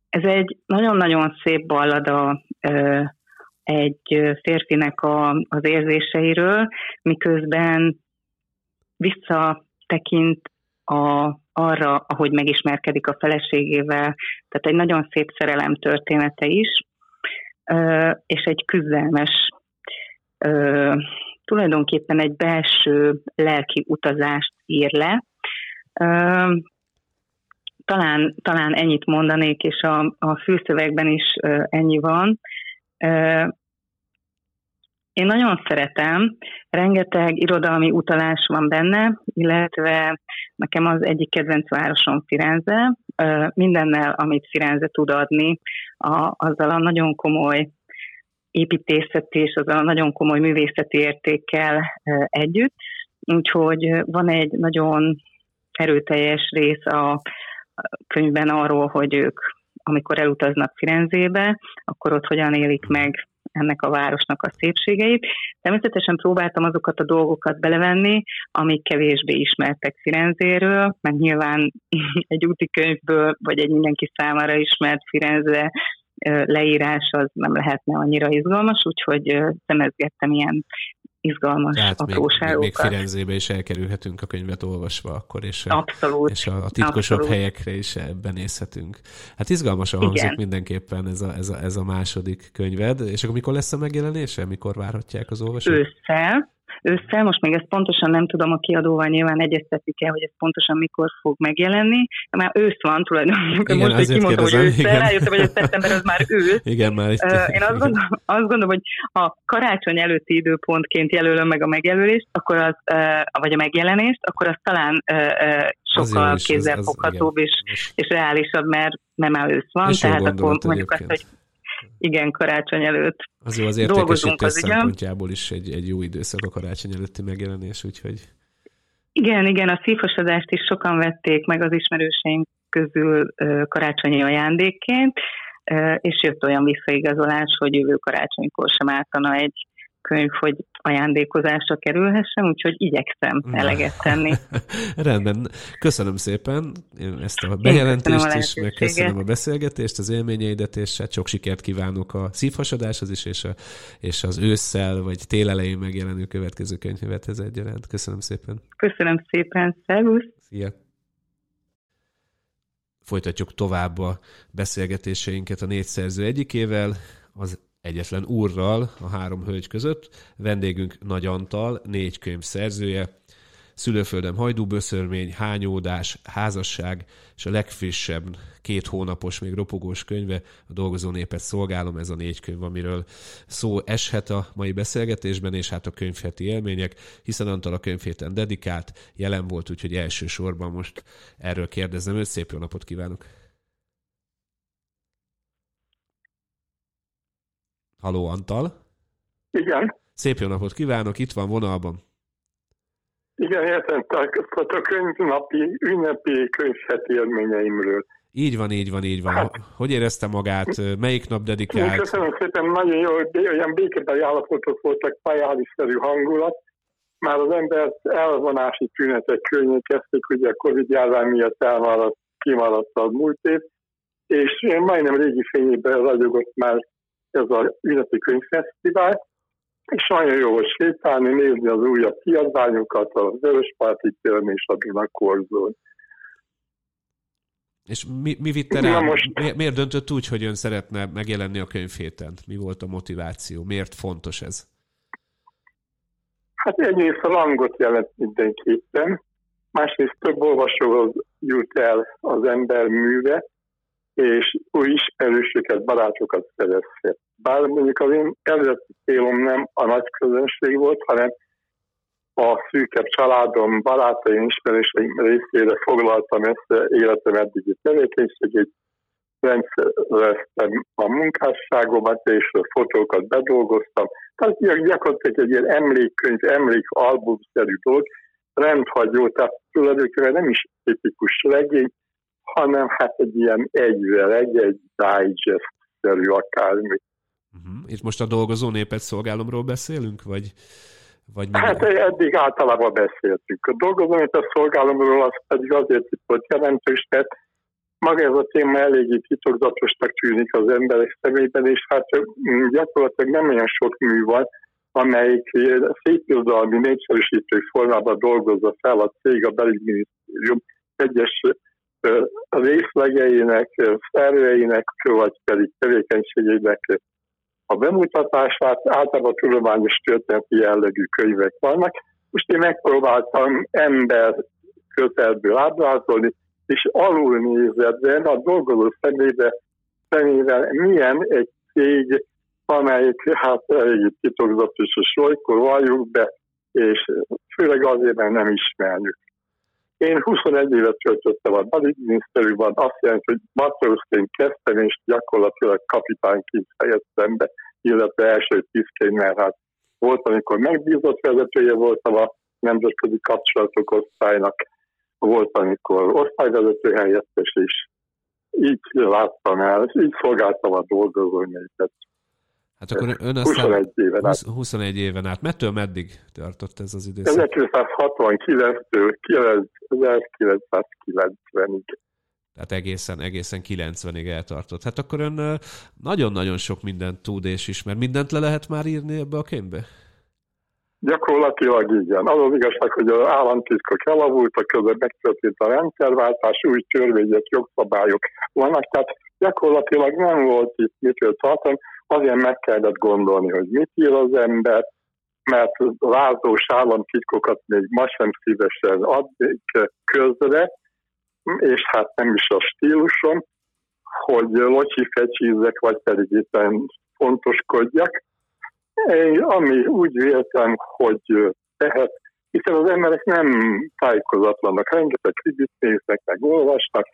Ez egy nagyon-nagyon szép ballada egy férfinek a, az érzéseiről, miközben visszatekint a arra, ahogy megismerkedik a feleségével, tehát egy nagyon szép szerelem története is, és egy küzdelmes, tulajdonképpen egy belső lelki utazást ír le. Talán, talán ennyit mondanék, és a, a főszövegben is ennyi van. Én nagyon szeretem, rengeteg irodalmi utalás van benne, illetve nekem az egyik kedvenc városom Firenze. Mindennel, amit Firenze tud adni, a, azzal a nagyon komoly építészeti és azzal a nagyon komoly művészeti értékkel együtt. Úgyhogy van egy nagyon erőteljes rész a könyvben arról, hogy ők amikor elutaznak Firenzébe, akkor ott hogyan élik meg ennek a városnak a szépségeit. Természetesen próbáltam azokat a dolgokat belevenni, amik kevésbé ismertek Firenzéről, mert nyilván egy úti könyvből, vagy egy mindenki számára ismert Firenze leírás az nem lehetne annyira izgalmas, úgyhogy szemezgettem ilyen izgalmas Tehát apróságokat. Még, még Firenzébe is elkerülhetünk a könyvet olvasva akkor, és, Abszolút. és a, a titkosabb Abszolút. helyekre is benézhetünk. Hát izgalmasan hangzik Igen. mindenképpen ez a, ez, a, ez a második könyved, és akkor mikor lesz a megjelenése? Mikor várhatják az olvasók? Ősszel, ősszel, most még ezt pontosan nem tudom, a kiadóval nyilván egyeztetik el, hogy ez pontosan mikor fog megjelenni. De már ősz van tulajdonképpen, igen, most, hogy kimondtam, hogy ősszel, rájöttem, hogy a szeptember az már ősz. Igen, már itt, Én azt gondolom, azt gondolom, hogy ha karácsony előtti időpontként jelölöm meg a megjelölést, akkor az, vagy a megjelenést, akkor az talán sokkal kézzelfoghatóbb és, és reálisabb, mert nem már ősz van, tehát akkor mondjuk azt, hogy igen, karácsony előtt. Az jó, az értékesítés szempontjából is egy, egy jó időszak a karácsony előtti megjelenés, úgyhogy... Igen, igen, a szívhasadást is sokan vették meg az ismerőseink közül karácsonyi ajándékként, és jött olyan visszaigazolás, hogy jövő karácsonykor sem ártana egy könyv, hogy ajándékozásra kerülhessen, úgyhogy igyekszem eleget tenni. Rendben. Köszönöm szépen ezt a bejelentést is, meg köszönöm a beszélgetést, az élményeidet, és hát sok sikert kívánok a szívhasadáshoz is, és, a, és az ősszel vagy télelején megjelenő következő könyvezethez egyaránt. Köszönöm szépen. Köszönöm szépen. Szervusz. Szia. Folytatjuk tovább a beszélgetéseinket a négy szerző egyikével, az egyetlen úrral a három hölgy között. Vendégünk Nagy Antal, négy könyv szerzője, Szülőföldem hajdúböszörmény, hányódás, házasság, és a legfrissebb két hónapos, még ropogós könyve, a dolgozó népet szolgálom, ez a négy könyv, amiről szó eshet a mai beszélgetésben, és hát a könyvheti élmények, hiszen Antal a könyvhéten dedikált, jelen volt, úgyhogy elsősorban most erről kérdezem őt. Szép jó napot kívánok! Haló, Antal? Igen. Szép jó napot kívánok, itt van vonalban. Igen, értem, a könyvnapi, ünnepi könyvheti élményeimről. Így van, így van, így van. Hát, hogy érezte magát? Melyik nap dedikált? Köszönöm szépen, nagyon jó, olyan békebeli állapotok voltak, pajáliszerű hangulat. Már az ember elvonási tünetek környékezték, ugye a Covid járvány miatt elmaradt, kimaradt a múlt év, és én majdnem régi fényében ragyogott már ez a ünnepi könyvfesztivál, és nagyon jó volt sétálni, nézni az újabb kiadványokat, a Vöröspárti téren és a Dunakorzón. És mi, mi vitte rá? Most... Mi, miért döntött úgy, hogy ön szeretne megjelenni a könyvhéten? Mi volt a motiváció? Miért fontos ez? Hát egyrészt a rangot jelent mindenképpen, másrészt több olvasóhoz jut el az ember műve, és új ismerősöket, barátokat szerezhet. Bár mondjuk az én eredeti célom nem a nagy közönség volt, hanem a szűkebb családom, barátaim, ismerőseim részére foglaltam a életem eddigi tevékenységét, rendszereztem a munkásságomat, és a fotókat bedolgoztam. Tehát gyakorlatilag egy ilyen emlékkönyv, emlékalbumszerű dolog, rendhagyó, tehát tulajdonképpen nem is tipikus legény, hanem hát egy ilyen egyvel, egy-egy digest-szerű akármi. Uh-huh. Itt most a dolgozó népet szolgálomról beszélünk, vagy, vagy minden? Hát eddig általában beszéltünk. A dolgozó népet szolgálomról az pedig azért itt volt jelentős, mert maga ez a téma eléggé titokzatosnak tűnik az emberek szemében, és hát gyakorlatilag nem olyan sok mű van, amelyik szépirodalmi népszerűsítő formában dolgozza fel a cég, a belügyminisztérium, egyes részlegeinek, szerveinek, vagy pedig tevékenységeinek a bemutatását, általában tudományos történeti jellegű könyvek vannak. Most én megpróbáltam ember közelből ábrázolni, és alul nézetben a dolgozó szemébe, szemével milyen egy cég, amelyik hát elég titokzatos, és olykor valljuk be, és főleg azért, mert nem ismerjük. Én 21 évet töltöttem a baligminiszterűben, azt jelenti, hogy matrózként kezdtem, és gyakorlatilag kapitányként fejeztem be, illetve első tisztként, mert hát volt, amikor megbízott vezetője voltam a nemzetközi kapcsolatok osztálynak, volt, amikor osztályvezető helyettes, és így láttam el, így szolgáltam a dolgozóimat. Hát akkor ön aztán 21 éven át. 21 éven át. Mettől meddig tartott ez az időszak? 1969-től 1990-ig. Tehát egészen, egészen 90-ig eltartott. Hát akkor ön nagyon-nagyon sok mindent tud és ismer. Mindent le lehet már írni ebbe a könyvbe? Gyakorlatilag igen. Az az igazság, hogy az államtiszkok elavultak, közben megtörtént a rendszerváltás, új törvények, jogszabályok vannak, tehát gyakorlatilag nem volt itt mitől tartani azért meg kellett gondolni, hogy mit ír az ember, mert vázós államtitkokat még ma sem szívesen adnék közre, és hát nem is a stílusom, hogy locsi fecsízzek, vagy pedig éppen fontoskodjak. Én, ami úgy véltem, hogy tehet, hiszen az emberek nem tájékozatlanak, rengeteg kredit néznek, meg olvasnak,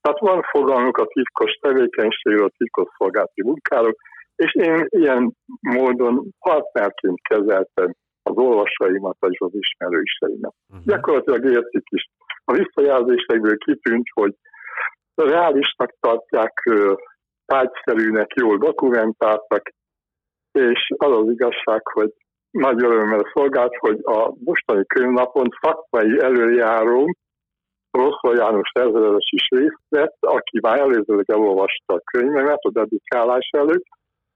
tehát van fogalmuk a titkos tevékenységről, a titkos szolgálati munkáról, és én ilyen módon partnerként kezeltem az olvasóimat és az ismerőseimet. Uh-huh. Gyakorlatilag értik is. A visszajelzésekből kitűnt, hogy reálisnak tartják, tájszerűnek, jól dokumentáltak, és az az igazság, hogy nagy örömmel szolgált, hogy a mostani könyvnapon szakmai előjáró Rosszol János ezredes is részt vett, aki már előzőleg elolvasta a könyvemet a dedikálás előtt,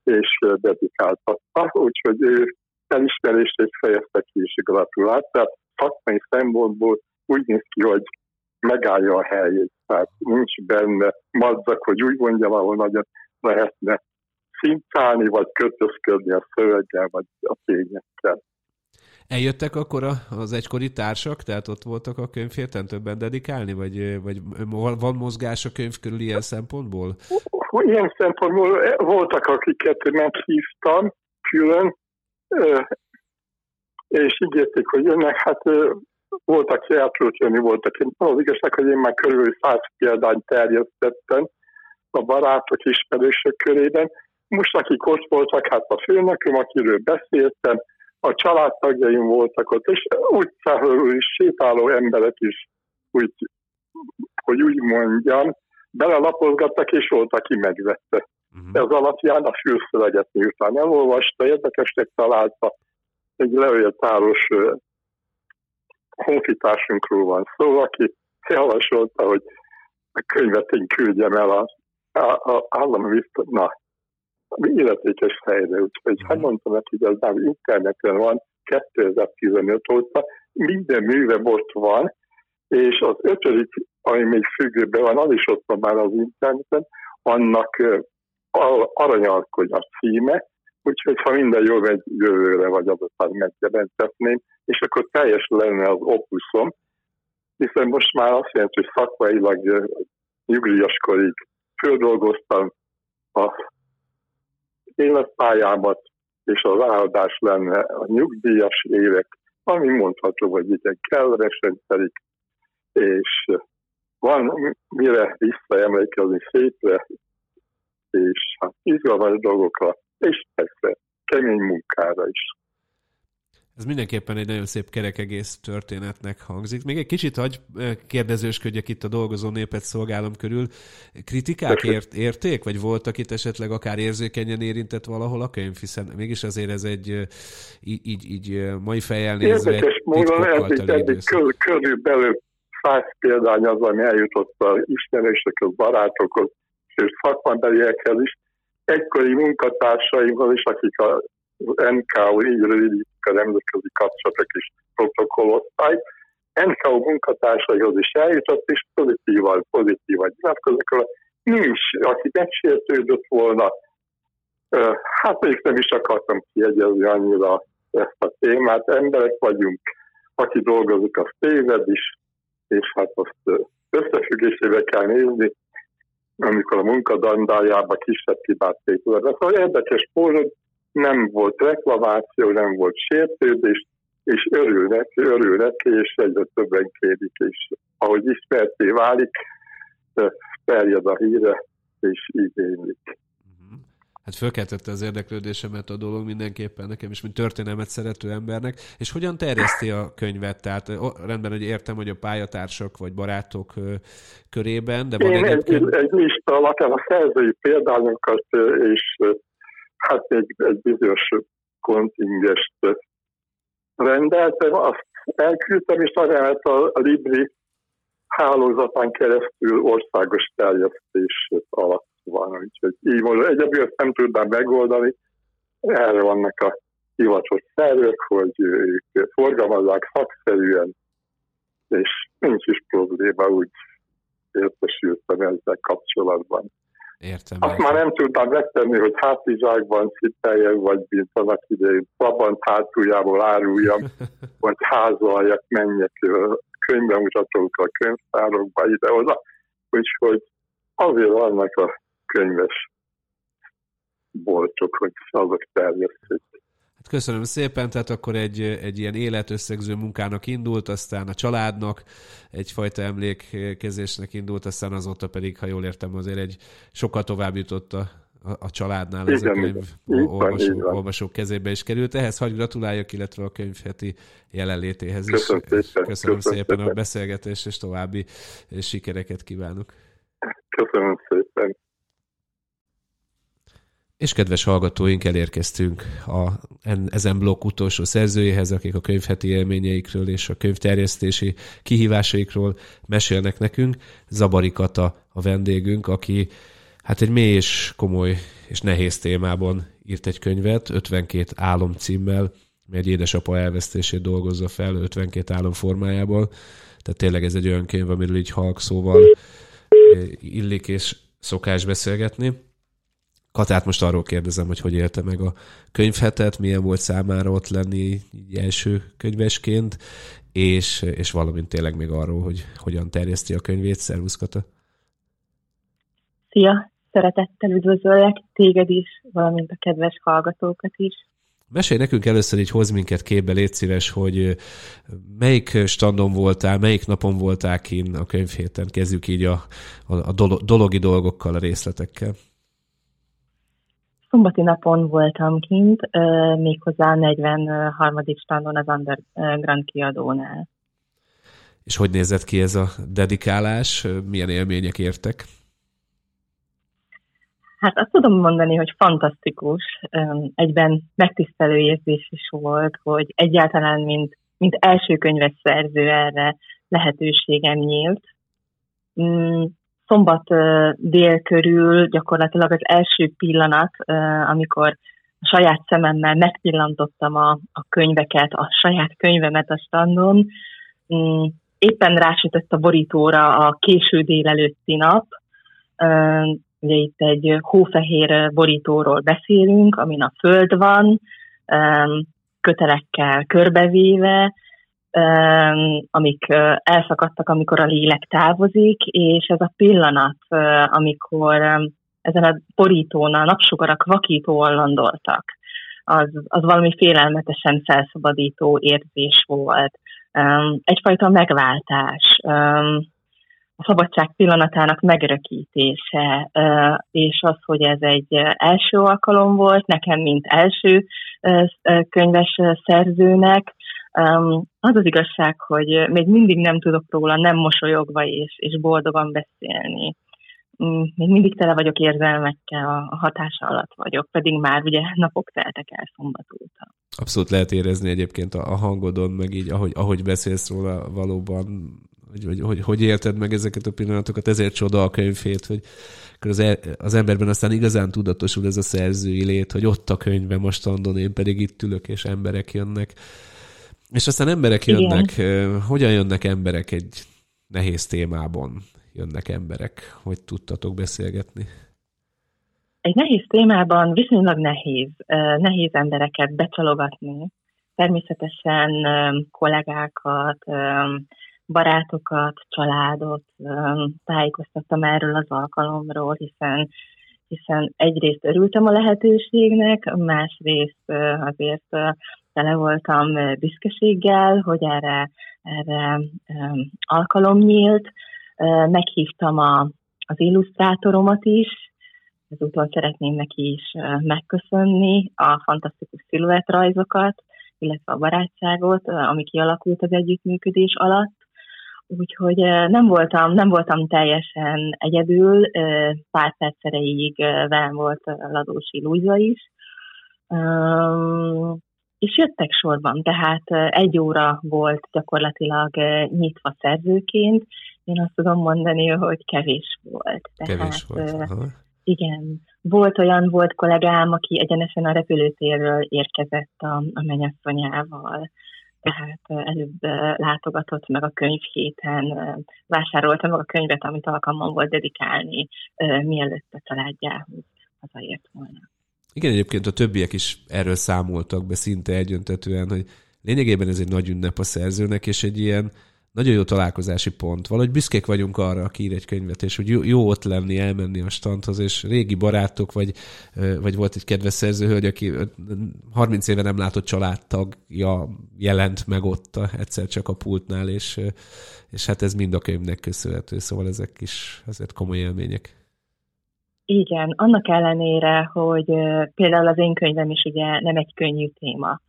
és dedikáltatta, úgyhogy ő elismerést és fejezte ki is gratulált. Tehát szakmai szempontból úgy néz ki, hogy megállja a helyét. Tehát nincs benne madzak, hogy úgy mondjam, ahol nagyon lehetne szintálni, vagy kötözködni a szöveggel, vagy a tényekkel. Eljöttek akkor az egykori társak, tehát ott voltak a könyvférten többen dedikálni, vagy, vagy van mozgás a könyv körül ilyen szempontból? Ilyen szempontból voltak, akiket meghívtam külön, és ígérték, hogy jönnek, hát voltak, aki el tudott jönni, voltak. Az igazság, hogy én már körülbelül száz példányt terjesztettem a barátok, ismerősök körében. Most akik ott voltak, hát a főnököm, akiről beszéltem, a családtagjaim voltak ott, és utcáról is sétáló emberek is, úgy, hogy úgy mondjam, belelapozgattak, és volt, aki megvette. Uh-huh. Ez alapján a fülszöveget miután elolvasta, érdekesnek találta, egy levétáros honfitársunkról van szó, aki javasolta, hogy a könyvet én küldjem el a, a, a állami na, illetékes helyre. Úgyhogy hát mondtam neki, hogy az már interneten van 2015 óta, minden műve ott van, és az ötödik, ami még függőben van, az is ott van már az interneten, annak aranyalkony a címe, úgyhogy ha minden jó megy jövőre, vagy azután megjelentetném, és akkor teljes lenne az opuszom, hiszen most már azt jelenti, hogy szakmailag nyugdíjaskorig földolgoztam a életpályámat, és az áldás lenne a nyugdíjas évek, ami mondható, hogy igen, kellemesen telik, és van mire visszaemlékezni szépre, és hát izgalmas dolgokra, és persze kemény munkára is. Ez mindenképpen egy nagyon szép kerekegész történetnek hangzik. Még egy kicsit hagy kérdezősködjek itt a dolgozó népet szolgálom körül. Kritikák ért, érték, vagy voltak itt esetleg akár érzékenyen érintett valahol a könyv, hiszen mégis azért ez egy így, így, így mai fejjel nézve Érdekes módon eddig, eddig körülbelül száz példány az, ami eljutott a ismerősökhöz, barátokhoz, és szakmabeliekhez is. Egykori munkatársaimhoz is, akik a NKO, így rövidítik a nemzetközi kapcsolatok és protokollosztály. NKO munkatársaihoz is eljutott, és pozitívan, pozitívan nyilatkoznak nincs, aki megsértődött volna. Hát még nem is akartam kiegyezni annyira ezt a témát. Emberek vagyunk, aki dolgozik, az téved is, és hát azt összefüggésébe kell nézni, amikor a munkadandájába kisebb hibát tételed. Szóval érdekes módon nem volt reklamáció, nem volt sértődés, és örülnek, örülnek, és egyre többen kérik, és ahogy ismerté válik, terjed a híre, és így élik. Mhm. Hát fölkeltette az érdeklődésemet a dolog mindenképpen nekem is, mint történelmet szerető embernek. És hogyan terjeszti a könyvet? Tehát rendben, hogy értem, hogy a pályatársak vagy barátok körében, de van Én egyébként... egy, egy lista alapján a szerzői példányokat és hát egy, egy bizonyos kontingest rendeltem, azt elküldtem, és ajánlott a Libri hálózatán keresztül országos terjesztés alatt van. Úgyhogy így mondom, egyedül ezt nem tudnám megoldani. Erre vannak a hivatott szervek, hogy ők forgalmazzák szakszerűen, és nincs is probléma, úgy értesültem ezzel kapcsolatban. Értem. Azt már nem tudtam megtenni, hogy hátizsákban cipeljem, vagy mint annak idején Trabant hátuljából áruljam, vagy házaljak, menjek könyvbemutatók a könyvtárokba ide-oda, úgyhogy azért vannak a könyves boltok, hogy azok terjesztik. Köszönöm szépen, tehát akkor egy, egy ilyen életösszegző munkának indult, aztán a családnak egyfajta emlékezésnek indult, aztán azóta pedig, ha jól értem, azért egy sokkal tovább jutott a, a, a családnál ez a könyv olvasó, olvasók kezébe is került. Ehhez hagy gratuláljak, illetve a könyvheti jelenlétéhez is. Köszönöm szépen, Köszönöm, Köszönöm szépen, szépen a beszélgetést, és további sikereket kívánok. Köszönöm. És kedves hallgatóink, elérkeztünk a, ezen blokk utolsó szerzőjéhez, akik a könyvheti élményeikről és a könyvterjesztési kihívásaikról mesélnek nekünk. Zabari Kata a vendégünk, aki hát egy mély és komoly és nehéz témában írt egy könyvet, 52 álom címmel, egy édesapa elvesztését dolgozza fel 52 álom formájából. Tehát tényleg ez egy olyan könyv, amiről így halk szóval eh, illik és szokás beszélgetni. Katát most arról kérdezem, hogy hogy élte meg a könyvhetet, milyen volt számára ott lenni első könyvesként, és, és valamint tényleg még arról, hogy hogyan terjeszti a könyvét. Szervusz, Kata! Szia! Szeretettel üdvözöllek téged is, valamint a kedves hallgatókat is. Mesélj nekünk először így hoz minket képbe, légy szíves, hogy melyik standon voltál, melyik napon voltál kin a könyvhéten, kezdjük így a, a, a dologi dolgokkal, a részletekkel. Szombati napon voltam kint, méghozzá a 43. standon az Underground kiadónál. És hogy nézett ki ez a dedikálás? Milyen élmények értek? Hát azt tudom mondani, hogy fantasztikus. Egyben megtisztelő érzés is volt, hogy egyáltalán, mint, mint első könyves szerző erre lehetőségem nyílt. Szombat dél körül gyakorlatilag az első pillanat, amikor a saját szememmel megpillantottam a, a könyveket, a saját könyvemet a standon, mm, éppen rásütött a borítóra a késő délelőtti nap, ugye itt egy hófehér borítóról beszélünk, amin a föld van, kötelekkel körbevéve, amik elszakadtak, amikor a lélek távozik, és ez a pillanat, amikor ezen a borítón a napsugarak vakítóan landoltak, az, az valami félelmetesen felszabadító érzés volt. Egyfajta megváltás, a szabadság pillanatának megörökítése, és az, hogy ez egy első alkalom volt, nekem, mint első könyves szerzőnek, az az igazság, hogy még mindig nem tudok róla nem mosolyogva és, és boldogan beszélni. Mm, még mindig tele vagyok érzelmekkel, a hatása alatt vagyok, pedig már ugye napok teltek el szombat óta. Abszolút lehet érezni egyébként a hangodon, meg így, ahogy, ahogy beszélsz róla valóban, hogy, hogy, hogy, hogy élted meg ezeket a pillanatokat, ezért csoda a könyvét, hogy az, e, az emberben aztán igazán tudatosul ez a szerzői lét, hogy ott a könyve most andon, én pedig itt ülök, és emberek jönnek És aztán emberek jönnek, Igen. hogyan jönnek emberek egy nehéz témában? Jönnek emberek, hogy tudtatok beszélgetni? Egy nehéz témában viszonylag nehéz, nehéz embereket becsalogatni. Természetesen kollégákat, barátokat, családot tájékoztattam erről az alkalomról, hiszen hiszen egyrészt örültem a lehetőségnek, másrészt azért tele voltam büszkeséggel, hogy erre, erre alkalom nyílt. Meghívtam a, az illusztrátoromat is, ezúton szeretném neki is megköszönni a fantasztikus sziluettrajzokat, illetve a barátságot, ami kialakult az együttműködés alatt. Úgyhogy nem voltam, nem voltam teljesen egyedül, pár perc velem volt Ladósi Lújza is, és jöttek sorban, tehát egy óra volt gyakorlatilag nyitva szerzőként. Én azt tudom mondani, hogy kevés volt. Tehát, kevés volt. Aha. Igen, volt olyan, volt kollégám, aki egyenesen a repülőtérről érkezett a, a mennyasszonyával tehát előbb látogatott meg a könyvhéten, vásárolta meg a könyvet, amit alkalmam volt dedikálni, mielőtt a családjához hazaért volna. Igen, egyébként a többiek is erről számoltak be szinte egyöntetően, hogy lényegében ez egy nagy ünnep a szerzőnek, és egy ilyen nagyon jó találkozási pont. Valahogy büszkék vagyunk arra, aki ír egy könyvet, és hogy jó, jó ott lenni, elmenni a standhoz, és régi barátok, vagy, vagy volt egy kedves szerzőhölgy, aki 30 éve nem látott családtagja jelent meg ott egyszer csak a pultnál, és, és hát ez mind a könyvnek köszönhető, szóval ezek is azért komoly élmények. Igen, annak ellenére, hogy például az én könyvem is ugye nem egy könnyű téma,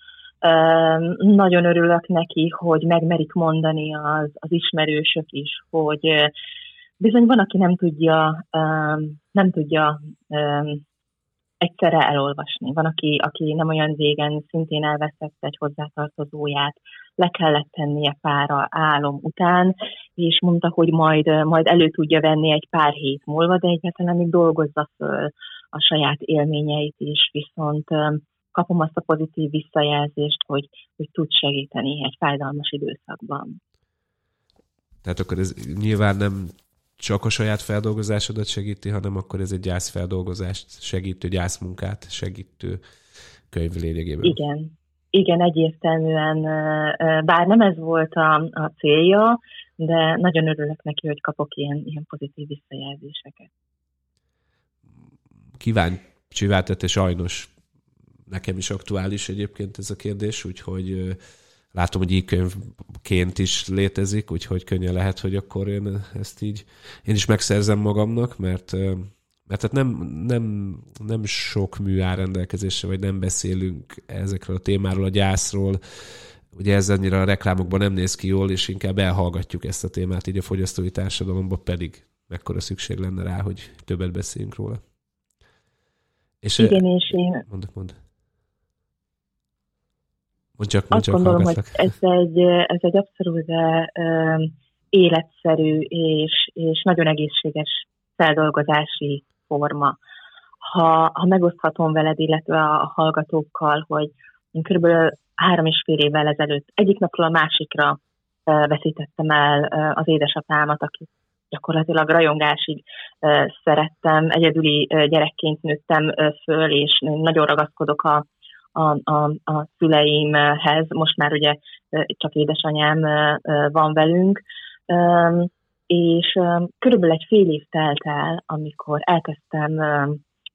nagyon örülök neki, hogy megmerik mondani az, az ismerősök is, hogy bizony van, aki nem tudja, nem tudja egyszerre elolvasni. Van, aki, aki nem olyan régen szintén elvesztette egy hozzátartozóját, le kellett tennie pár álom után, és mondta, hogy majd, majd elő tudja venni egy pár hét múlva, de egyáltalán még dolgozza föl a saját élményeit is, viszont kapom azt a pozitív visszajelzést, hogy, hogy tud segíteni egy fájdalmas időszakban. Tehát akkor ez nyilván nem csak a saját feldolgozásodat segíti, hanem akkor ez egy gyászfeldolgozást segítő, gyászmunkát segítő könyv lényegében. Igen, igen, egyértelműen, bár nem ez volt a, a célja, de nagyon örülök neki, hogy kapok ilyen, ilyen pozitív visszajelzéseket. Kíváncsi váltette sajnos nekem is aktuális egyébként ez a kérdés, úgyhogy látom, hogy e-könyvként is létezik, úgyhogy könnyen lehet, hogy akkor én ezt így, én is megszerzem magamnak, mert mert hát nem, nem, nem sok mű áll rendelkezésre, vagy nem beszélünk ezekről a témáról, a gyászról, ugye ez annyira a reklámokban nem néz ki jól, és inkább elhallgatjuk ezt a témát így a fogyasztói társadalomban, pedig mekkora szükség lenne rá, hogy többet beszéljünk róla. És Igen, és én... Mondd, mondd. Mondd csak, mondd Azt csak gondolom, hogy ez egy, ez egy abszolút életszerű és, és nagyon egészséges feldolgozási forma. Ha, ha megoszthatom veled, illetve a hallgatókkal, hogy én körülbelül három és fél évvel ezelőtt egyik napról a másikra veszítettem el az édesapámat, aki gyakorlatilag rajongásig szerettem, egyedüli gyerekként nőttem föl, és nagyon ragaszkodok a, a, a, a szüleimhez, most már ugye csak édesanyám van velünk, és körülbelül egy fél év telt el, amikor elkezdtem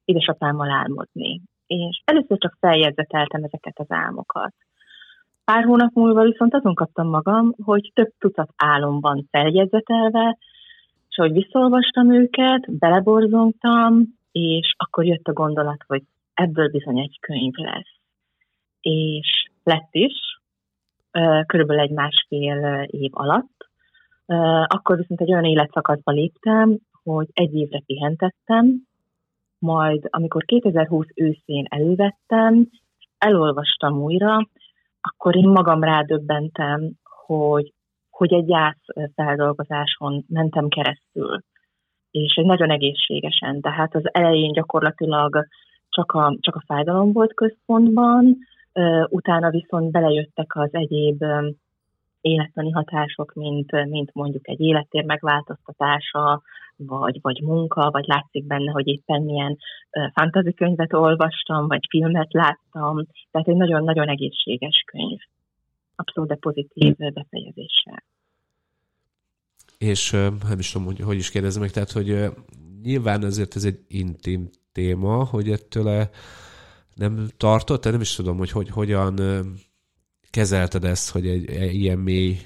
édesapámmal álmodni. És először csak feljegyzeteltem ezeket az álmokat. Pár hónap múlva viszont azon kaptam magam, hogy több tucat álomban feljegyzetelve, és hogy visszolvastam őket, beleborzongtam, és akkor jött a gondolat, hogy ebből bizony egy könyv lesz és lett is, körülbelül egy másfél év alatt. Akkor viszont egy olyan életszakaszba léptem, hogy egy évre pihentettem, majd amikor 2020 őszén elővettem, elolvastam újra, akkor én magam rádöbbentem, hogy, hogy egy gyász feldolgozáson mentem keresztül, és nagyon egészségesen. Tehát az elején gyakorlatilag csak a, csak a fájdalom volt központban, utána viszont belejöttek az egyéb élettani hatások, mint, mint mondjuk egy élettér megváltoztatása, vagy, vagy munka, vagy látszik benne, hogy éppen milyen fantasy könyvet olvastam, vagy filmet láttam. Tehát egy nagyon-nagyon egészséges könyv. Abszolút de pozitív befejezéssel. És nem is tudom, hogy, hogy is kérdezem meg, tehát, hogy nyilván azért ez egy intim téma, hogy ettől nem tartott, nem is tudom, hogy, hogy hogyan kezelted ezt, hogy egy, egy ilyen mély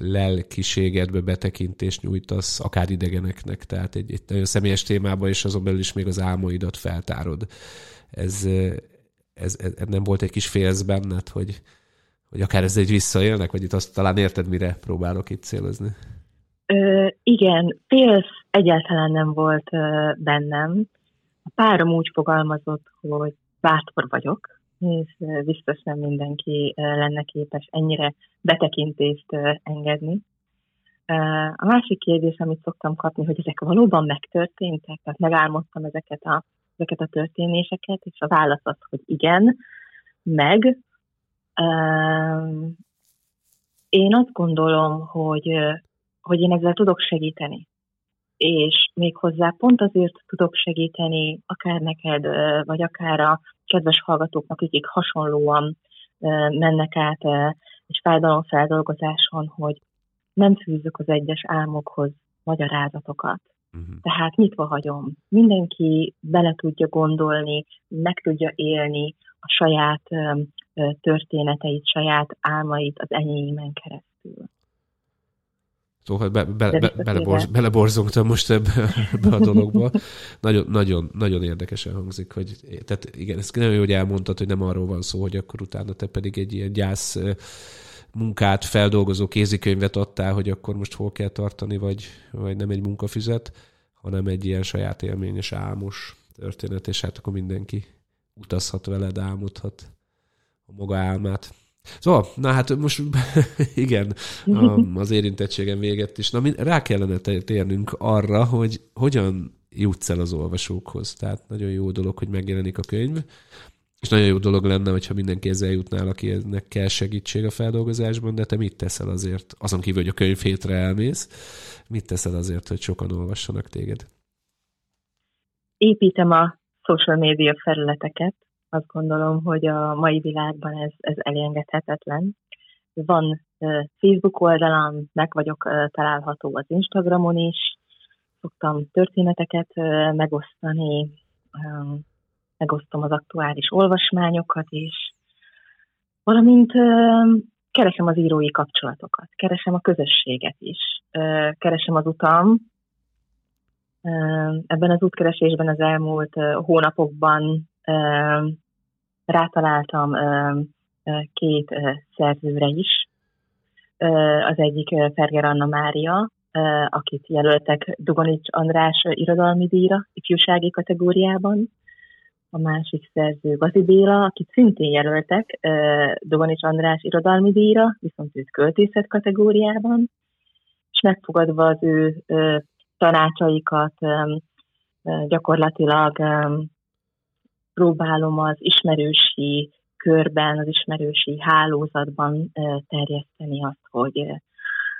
lelkiségedbe betekintést nyújtasz, akár idegeneknek, tehát egy, egy nagyon személyes témába, és azon belül is még az álmaidat feltárod. Ez, ez, ez nem volt egy kis félsz benned, hogy, hogy akár ez egy visszaélnek, vagy itt azt talán érted, mire próbálok itt célozni? Ö, igen, félsz egyáltalán nem volt ö, bennem. A párom úgy fogalmazott, hogy bátor vagyok, és biztos nem mindenki lenne képes ennyire betekintést engedni. A másik kérdés, amit szoktam kapni, hogy ezek valóban megtörténtek, tehát megálmodtam ezeket a, ezeket a történéseket, és a válasz az, hogy igen, meg. Én azt gondolom, hogy, hogy én ezzel tudok segíteni és méghozzá pont azért tudok segíteni, akár neked, vagy akár a kedves hallgatóknak, akik hasonlóan mennek át és fájdalomfeldolgozáson, hogy nem fűzök az egyes álmokhoz magyarázatokat. Uh-huh. Tehát nyitva hagyom. Mindenki bele tudja gondolni, meg tudja élni a saját történeteit, saját álmait az enyémen keresztül. Szóval be, be, be, beleborz, beleborzongtam most ebbe, ebbe a dologba. Nagyon, nagyon, nagyon érdekesen hangzik, hogy tehát igen, ezt nem jó, hogy elmondtad, hogy nem arról van szó, hogy akkor utána te pedig egy ilyen gyász munkát feldolgozó kézikönyvet adtál, hogy akkor most hol kell tartani, vagy, vagy nem egy munkafüzet, hanem egy ilyen saját élményes álmos történet, és hát akkor mindenki utazhat veled, álmodhat a maga álmát. Szóval, na hát most igen, az érintettségem véget is. Na, rá kellene térnünk arra, hogy hogyan jutsz el az olvasókhoz. Tehát nagyon jó dolog, hogy megjelenik a könyv, és nagyon jó dolog lenne, hogyha mindenki ezzel jutnál, akinek kell segítség a feldolgozásban, de te mit teszel azért, azon kívül, hogy a könyv hétre elmész, mit teszel azért, hogy sokan olvassanak téged? Építem a social media felületeket, azt gondolom, hogy a mai világban ez, ez elengedhetetlen. Van Facebook oldalam, meg vagyok található az Instagramon is, szoktam történeteket megosztani, megosztom az aktuális olvasmányokat is, valamint keresem az írói kapcsolatokat, keresem a közösséget is, keresem az utam. Ebben az útkeresésben az elmúlt hónapokban rátaláltam két szerzőre is. Az egyik Ferger Anna Mária, akit jelöltek Dugonics András irodalmi díjra, ifjúsági kategóriában. A másik szerző Gazi Béla, akit szintén jelöltek Dugonics András irodalmi díjra, viszont őt költészet kategóriában. És megfogadva az ő tanácsaikat gyakorlatilag próbálom az ismerősi körben, az ismerősi hálózatban terjeszteni azt, hogy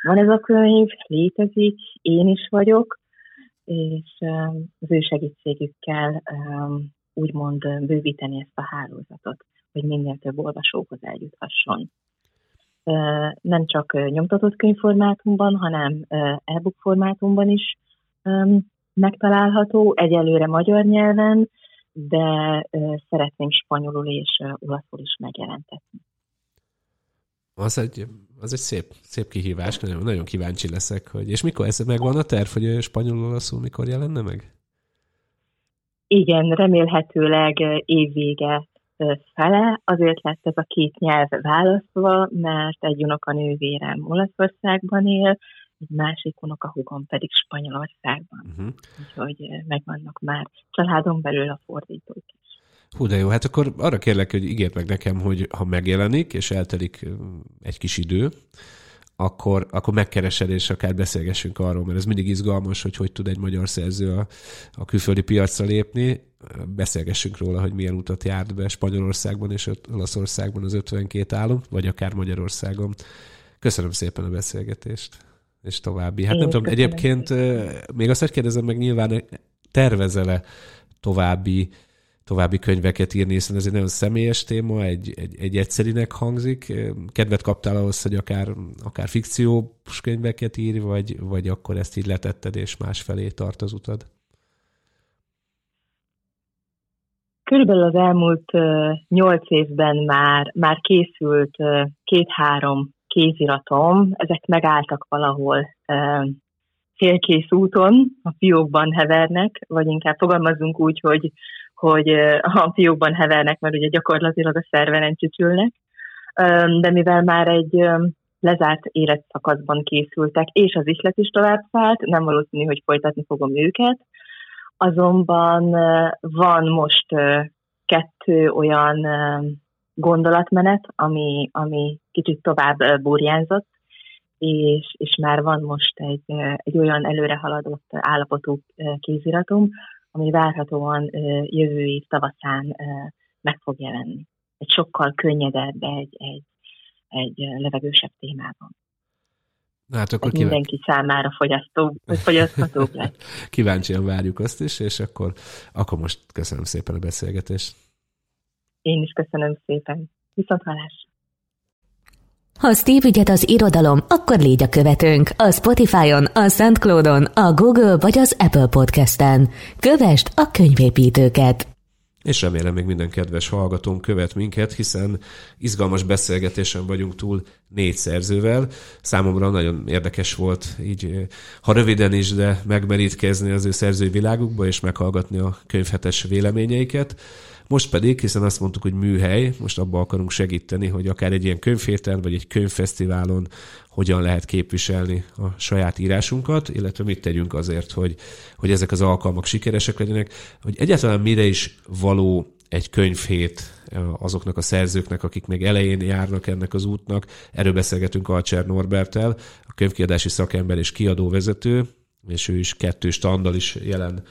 van ez a könyv, létezik, én is vagyok, és az ő segítségükkel úgymond bővíteni ezt a hálózatot, hogy minél több olvasóhoz eljuthasson. Nem csak nyomtatott könyvformátumban, hanem e-book formátumban is megtalálható, egyelőre magyar nyelven, de szeretném spanyolul és olaszul is megjelentetni. Az egy, az egy szép, szép kihívás, nagyon, nagyon kíváncsi leszek, hogy és mikor ez megvan a terv, hogy spanyolul olaszul mikor jelenne meg? Igen, remélhetőleg évvége fele, azért lett ez a két nyelv választva, mert egy unokanővérem Olaszországban él, egy másik unokahúgom pedig Spanyolországban. Uh-huh. Úgyhogy megvannak már családon belül a fordítók is. Hú, de jó, hát akkor arra kérlek, hogy ígérd meg nekem, hogy ha megjelenik, és eltelik egy kis idő, akkor, akkor megkeresed, és akár beszélgessünk arról, mert ez mindig izgalmas, hogy hogy tud egy magyar szerző a, a külföldi piacra lépni. Beszélgessünk róla, hogy milyen utat járt be Spanyolországban és Olaszországban az 52 állam, vagy akár Magyarországon. Köszönöm szépen a beszélgetést, és további. Hát Én nem tudom, egyébként még azt, hogy kérdezem meg nyilván, tervezele további további könyveket írni, hiszen ez egy nagyon személyes téma, egy, egy, egy egyszerinek hangzik. Kedvet kaptál ahhoz, hogy akár, akár fikciós könyveket írj, vagy, vagy akkor ezt így letetted, és másfelé tart az utad? Körülbelül az elmúlt nyolc évben már, már készült két-három kéziratom, ezek megálltak valahol félkész úton, a fiókban hevernek, vagy inkább fogalmazunk úgy, hogy hogy a fiókban hevernek, mert ugye gyakorlatilag a szerveren csücsülnek, de mivel már egy lezárt életszakaszban készültek, és az islet is tovább szállt, nem valószínű, hogy folytatni fogom őket, azonban van most kettő olyan gondolatmenet, ami, ami kicsit tovább burjánzott, és, és már van most egy, egy olyan előre haladott állapotú kéziratom, ami várhatóan jövő év tavaszán meg fog jelenni. Egy sokkal könnyedebb, egy, egy, egy levegősebb témában. Na, hát akkor kíván... mindenki számára fogyasztó, fogyaszthatóbb lesz. Kíváncsian várjuk azt is, és akkor, akkor most köszönöm szépen a beszélgetést. Én is köszönöm szépen. Viszont hallásra. Ha Steve ügyet az irodalom, akkor légy a követőnk a Spotify-on, a SoundCloud-on, a Google vagy az Apple Podcast-en. Kövest a könyvépítőket! És remélem még minden kedves hallgatónk követ minket, hiszen izgalmas beszélgetésen vagyunk túl négy szerzővel. Számomra nagyon érdekes volt így, ha röviden is, de megmerítkezni az ő szerzői világukba, és meghallgatni a könyvhetes véleményeiket. Most pedig, hiszen azt mondtuk, hogy műhely, most abba akarunk segíteni, hogy akár egy ilyen könyvhéten, vagy egy könyvfesztiválon hogyan lehet képviselni a saját írásunkat, illetve mit tegyünk azért, hogy, hogy ezek az alkalmak sikeresek legyenek, hogy egyáltalán mire is való egy könyvhét azoknak a szerzőknek, akik még elején járnak ennek az útnak. Erről beszélgetünk Alcser Norbertel, a könyvkiadási szakember és kiadóvezető, és ő is kettő standal is jelen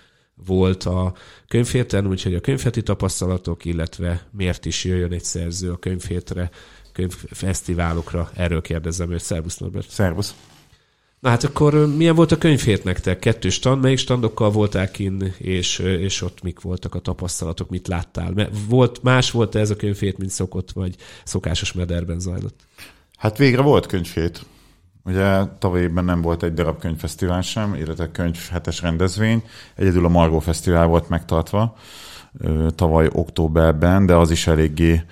volt a könyvhéten, úgyhogy a könyvheti tapasztalatok, illetve miért is jöjjön egy szerző a könyvhétre, könyvfesztiválokra. Erről kérdezem őt. Szervusz, Norbert. Szervusz. Na hát akkor milyen volt a könyvhét nektek? Kettő stand, melyik standokkal voltál kin, és, és ott mik voltak a tapasztalatok, mit láttál? Volt, más volt ez a könyvhét, mint szokott, vagy szokásos mederben zajlott? Hát végre volt könyvhét. Ugye tavaly évben nem volt egy darab könyvfesztivál sem, illetve könyv hetes rendezvény. Egyedül a Margó Fesztivál volt megtartva tavaly októberben, de az is eléggé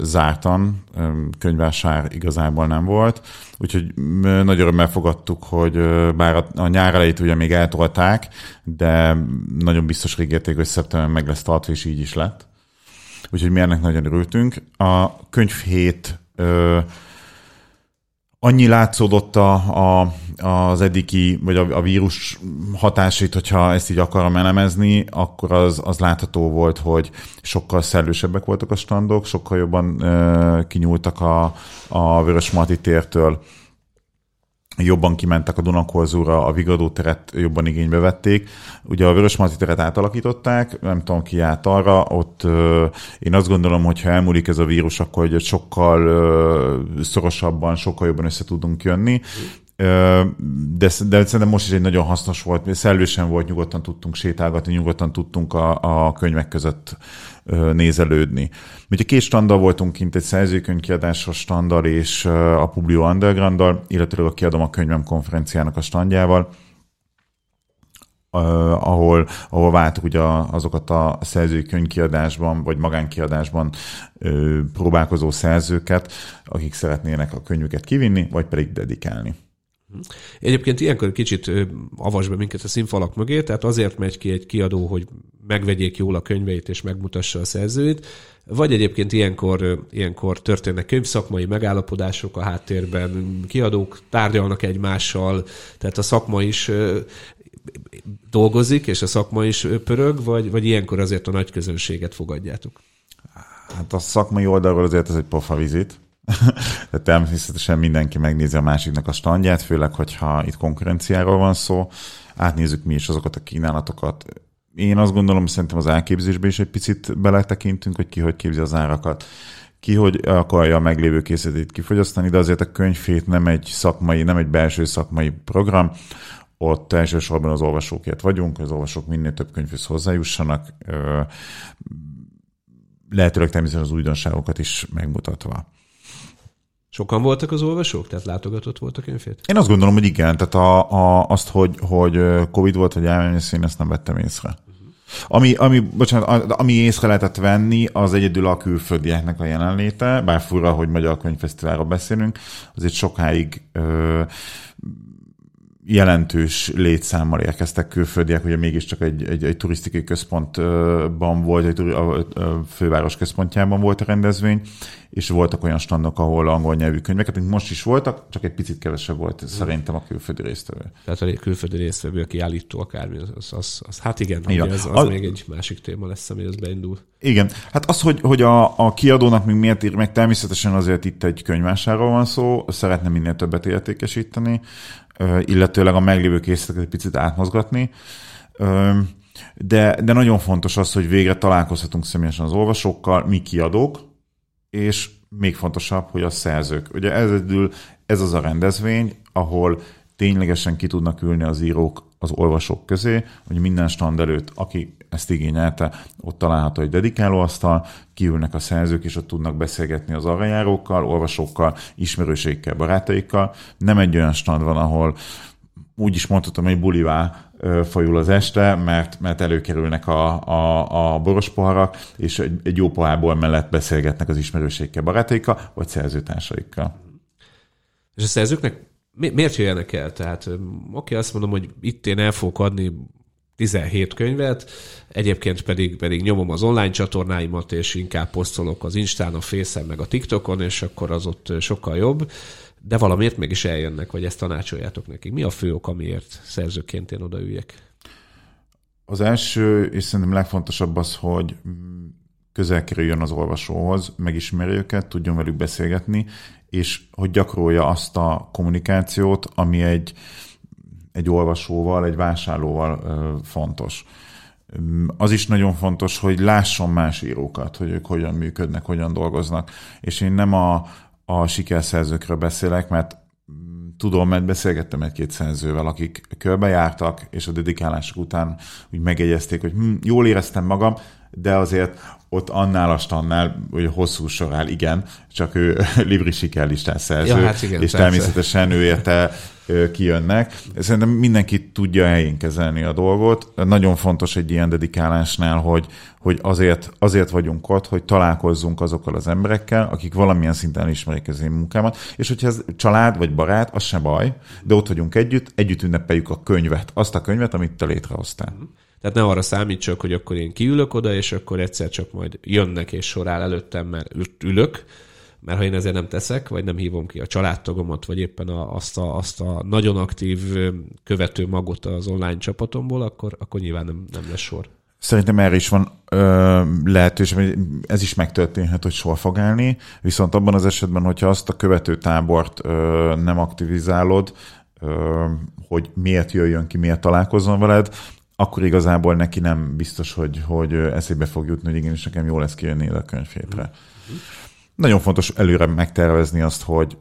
zártan, könyvásár igazából nem volt. Úgyhogy nagy örömmel fogadtuk, hogy bár a nyár elejét ugye még eltolták, de nagyon biztos ígérték, hogy szeptemberben meg lesz tartva, és így is lett. Úgyhogy mi ennek nagyon örültünk. A könyvhét annyi látszódott a, a, az eddigi, vagy a, a vírus hatásait, hogyha ezt így akarom elemezni, akkor az, az látható volt, hogy sokkal szellősebbek voltak a standok, sokkal jobban uh, kinyúltak a, a Vörös Marti tértől jobban kimentek a Dunakorzúra, a Vigadó teret jobban igénybe vették. Ugye a Vörösmarty teret átalakították, nem tudom ki állt arra, ott ö, én azt gondolom, hogy ha elmúlik ez a vírus, akkor hogy sokkal ö, szorosabban, sokkal jobban össze tudunk jönni. De, de szerintem most is egy nagyon hasznos volt, szellősen volt, nyugodtan tudtunk sétálgatni, nyugodtan tudtunk a, a könyvek között nézelődni. Ugye két standal voltunk kint, egy szerzőkönyvkiadásos standal és a Publio underground illetve a Kiadom a könyvem konferenciának a standjával, Uh, ahol, ahol váltuk ugye azokat a szerzői könyvkiadásban, vagy magánkiadásban próbálkozó szerzőket, akik szeretnének a könyvüket kivinni, vagy pedig dedikálni. Egyébként ilyenkor kicsit avas be minket a színfalak mögé, tehát azért megy ki egy kiadó, hogy megvegyék jól a könyveit és megmutassa a szerzőit, vagy egyébként ilyenkor, ilyenkor történnek könyvszakmai megállapodások a háttérben, kiadók tárgyalnak egymással, tehát a szakma is dolgozik, és a szakma is pörög, vagy, vagy ilyenkor azért a nagy közönséget fogadjátok? Hát a szakmai oldalról azért ez egy pofa vizit. Tehát természetesen mindenki megnézi a másiknak a standját, főleg, hogyha itt konkurenciáról van szó. Átnézzük mi is azokat a kínálatokat. Én azt gondolom, szerintem az elképzésbe is egy picit beletekintünk, hogy ki hogy képzi az árakat ki hogy akarja a meglévő készletét kifogyasztani, de azért a könyvfét nem egy szakmai, nem egy belső szakmai program, ott elsősorban az olvasókért vagyunk, az olvasók minél több könyvhöz hozzájussanak, lehetőleg természetesen az újdonságokat is megmutatva. Sokan voltak az olvasók? Tehát látogatott volt a könyvét? Én azt gondolom, hogy igen. Tehát a, a, azt, hogy, hogy Covid volt, vagy járvány, én ezt nem vettem észre. Ami, ami, bocsánat, ami észre lehetett venni, az egyedül a külföldieknek a jelenléte, bár fura, hogy Magyar Könyvfesztiválról beszélünk, azért sokáig ö, jelentős létszámmal érkeztek külföldiek, ugye mégiscsak egy, egy, egy turisztikai központban volt, egy a főváros központjában volt a rendezvény, és voltak olyan standok, ahol angol nyelvű könyveket, mint most is voltak, csak egy picit kevesebb volt mm. szerintem a külföldi résztvevő. Tehát a külföldi résztvevő, aki állító akármi, az, az, az, az hát igen, igen. az, az a, még egy másik téma lesz, ami az beindul. Igen, hát az, hogy, hogy a, a kiadónak még miért ír meg, természetesen azért itt egy könyvásáról van szó, szeretne minél többet értékesíteni, illetőleg a meglévő készleteket egy picit átmozgatni. De, de nagyon fontos az, hogy végre találkozhatunk személyesen az olvasókkal, mi kiadók, és még fontosabb, hogy a szerzők. Ugye ez, ez az a rendezvény, ahol ténylegesen ki tudnak ülni az írók az olvasók közé, hogy minden stand előtt, aki ezt igényelte, ott található egy dedikálóasztal, kiülnek a szerzők, és ott tudnak beszélgetni az arrajárókkal, olvasókkal, ismerőségekkel, barátaikkal. Nem egy olyan stand van, ahol úgy is mondhatom, hogy bulivá fajul az este, mert, mert előkerülnek a, a, a boros poharak, és egy, egy jó pohárból mellett beszélgetnek az ismerőségekkel, barátaikkal, vagy szerzőtársaikkal. És a szerzőknek mi, miért jöjjenek el? Tehát oké, okay, azt mondom, hogy itt én el fogok adni 17 könyvet, egyébként pedig, pedig nyomom az online csatornáimat, és inkább posztolok az Instán, a Face-en, meg a TikTokon, és akkor az ott sokkal jobb, de valamiért mégis eljönnek, vagy ezt tanácsoljátok nekik. Mi a fő ok, amiért szerzőként én odaüljek? Az első, és szerintem legfontosabb az, hogy közel kerüljön az olvasóhoz, megismerje őket, tudjon velük beszélgetni, és hogy gyakorolja azt a kommunikációt, ami egy, egy olvasóval, egy vásárlóval fontos. Az is nagyon fontos, hogy lásson más írókat, hogy ők hogyan működnek, hogyan dolgoznak. És én nem a, a sikerszerzőkről beszélek, mert tudom, mert beszélgettem egy-két szerzővel, akik körbejártak, és a dedikálások után úgy megjegyezték, hogy hm, jól éreztem magam, de azért ott annál a stannál, hogy hosszú sorál, igen, csak ő Libri sikerlistás szerző, ja, hát igen, és persze. természetesen ő érte kijönnek. Szerintem mindenki tudja helyén kezelni a dolgot. Nagyon fontos egy ilyen dedikálásnál, hogy, hogy azért, azért vagyunk ott, hogy találkozzunk azokkal az emberekkel, akik valamilyen szinten ismerik az én munkámat, és hogyha ez család vagy barát, az se baj, de ott vagyunk együtt, együtt ünnepeljük a könyvet, azt a könyvet, amit te létrehoztál. Mm. Tehát ne arra számítsak, hogy akkor én kiülök oda, és akkor egyszer csak majd jönnek és sorál előttem, mert ülök, mert ha én ezért nem teszek, vagy nem hívom ki a családtagomat, vagy éppen a, azt, a, azt a nagyon aktív követő magot az online csapatomból, akkor, akkor nyilván nem, nem lesz sor. Szerintem erre is van ö, lehetőség, ez is megtörténhet, hogy sor fog állni, viszont abban az esetben, hogyha azt a követő tábort ö, nem aktivizálod, ö, hogy miért jöjjön ki, miért találkozzon veled, akkor igazából neki nem biztos, hogy, hogy eszébe fog jutni, hogy igenis nekem jó lesz kijönni a könyvhétre. Nagyon fontos előre megtervezni azt, hogy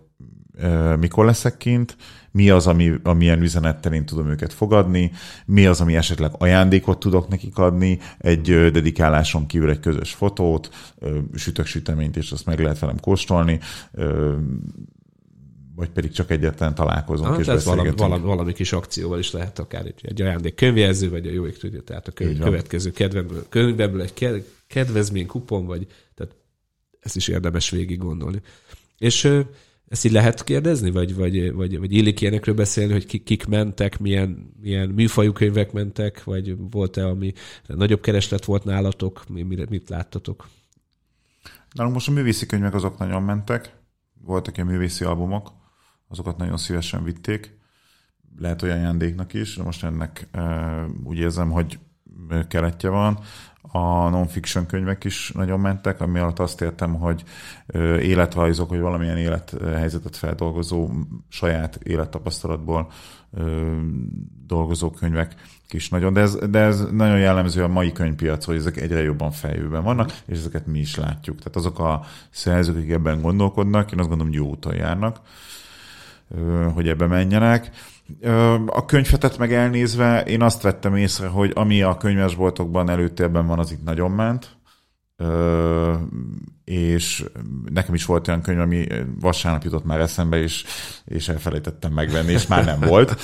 mikor leszek kint, mi az, ami, amilyen üzenettel én tudom őket fogadni, mi az, ami esetleg ajándékot tudok nekik adni, egy dedikáláson kívül egy közös fotót, sütök süteményt, és azt meg lehet velem kóstolni, vagy pedig csak egyetlen találkozunk ah, és ez valami, valami, valami kis akcióval is lehet akár egy, egy ajándék könyvjelző, vagy a jó ég tudja, tehát a könyv, következő kedvemből, könyvemből egy kedvezmény kupon, vagy tehát ezt is érdemes végig gondolni. És ezt így lehet kérdezni, vagy, vagy, vagy, vagy illik ilyenekről beszélni, hogy kik mentek, milyen, milyen műfajú könyvek mentek, vagy volt-e, ami nagyobb kereslet volt nálatok, mit, mit láttatok? Nálunk most a művészi könyvek azok nagyon mentek, voltak ilyen művészi albumok, azokat nagyon szívesen vitték. Lehet olyan ajándéknak is, de most ennek úgy érzem, hogy keletje van, a non-fiction könyvek is nagyon mentek, ami alatt azt értem, hogy életrajzok, hogy valamilyen élethelyzetet feldolgozó, saját élettapasztalatból dolgozó könyvek is nagyon, de ez, de ez nagyon jellemző a mai könyvpiac, hogy ezek egyre jobban fejlőben vannak, és ezeket mi is látjuk. Tehát azok a szerzők, akik ebben gondolkodnak, én azt gondolom, hogy jó úton járnak, hogy ebbe menjenek. A könyvetet meg elnézve, én azt vettem észre, hogy ami a könyvesboltokban előtérben van, az itt nagyon ment és nekem is volt olyan könyv, ami vasárnap jutott már eszembe, és, és elfelejtettem megvenni, és már nem volt.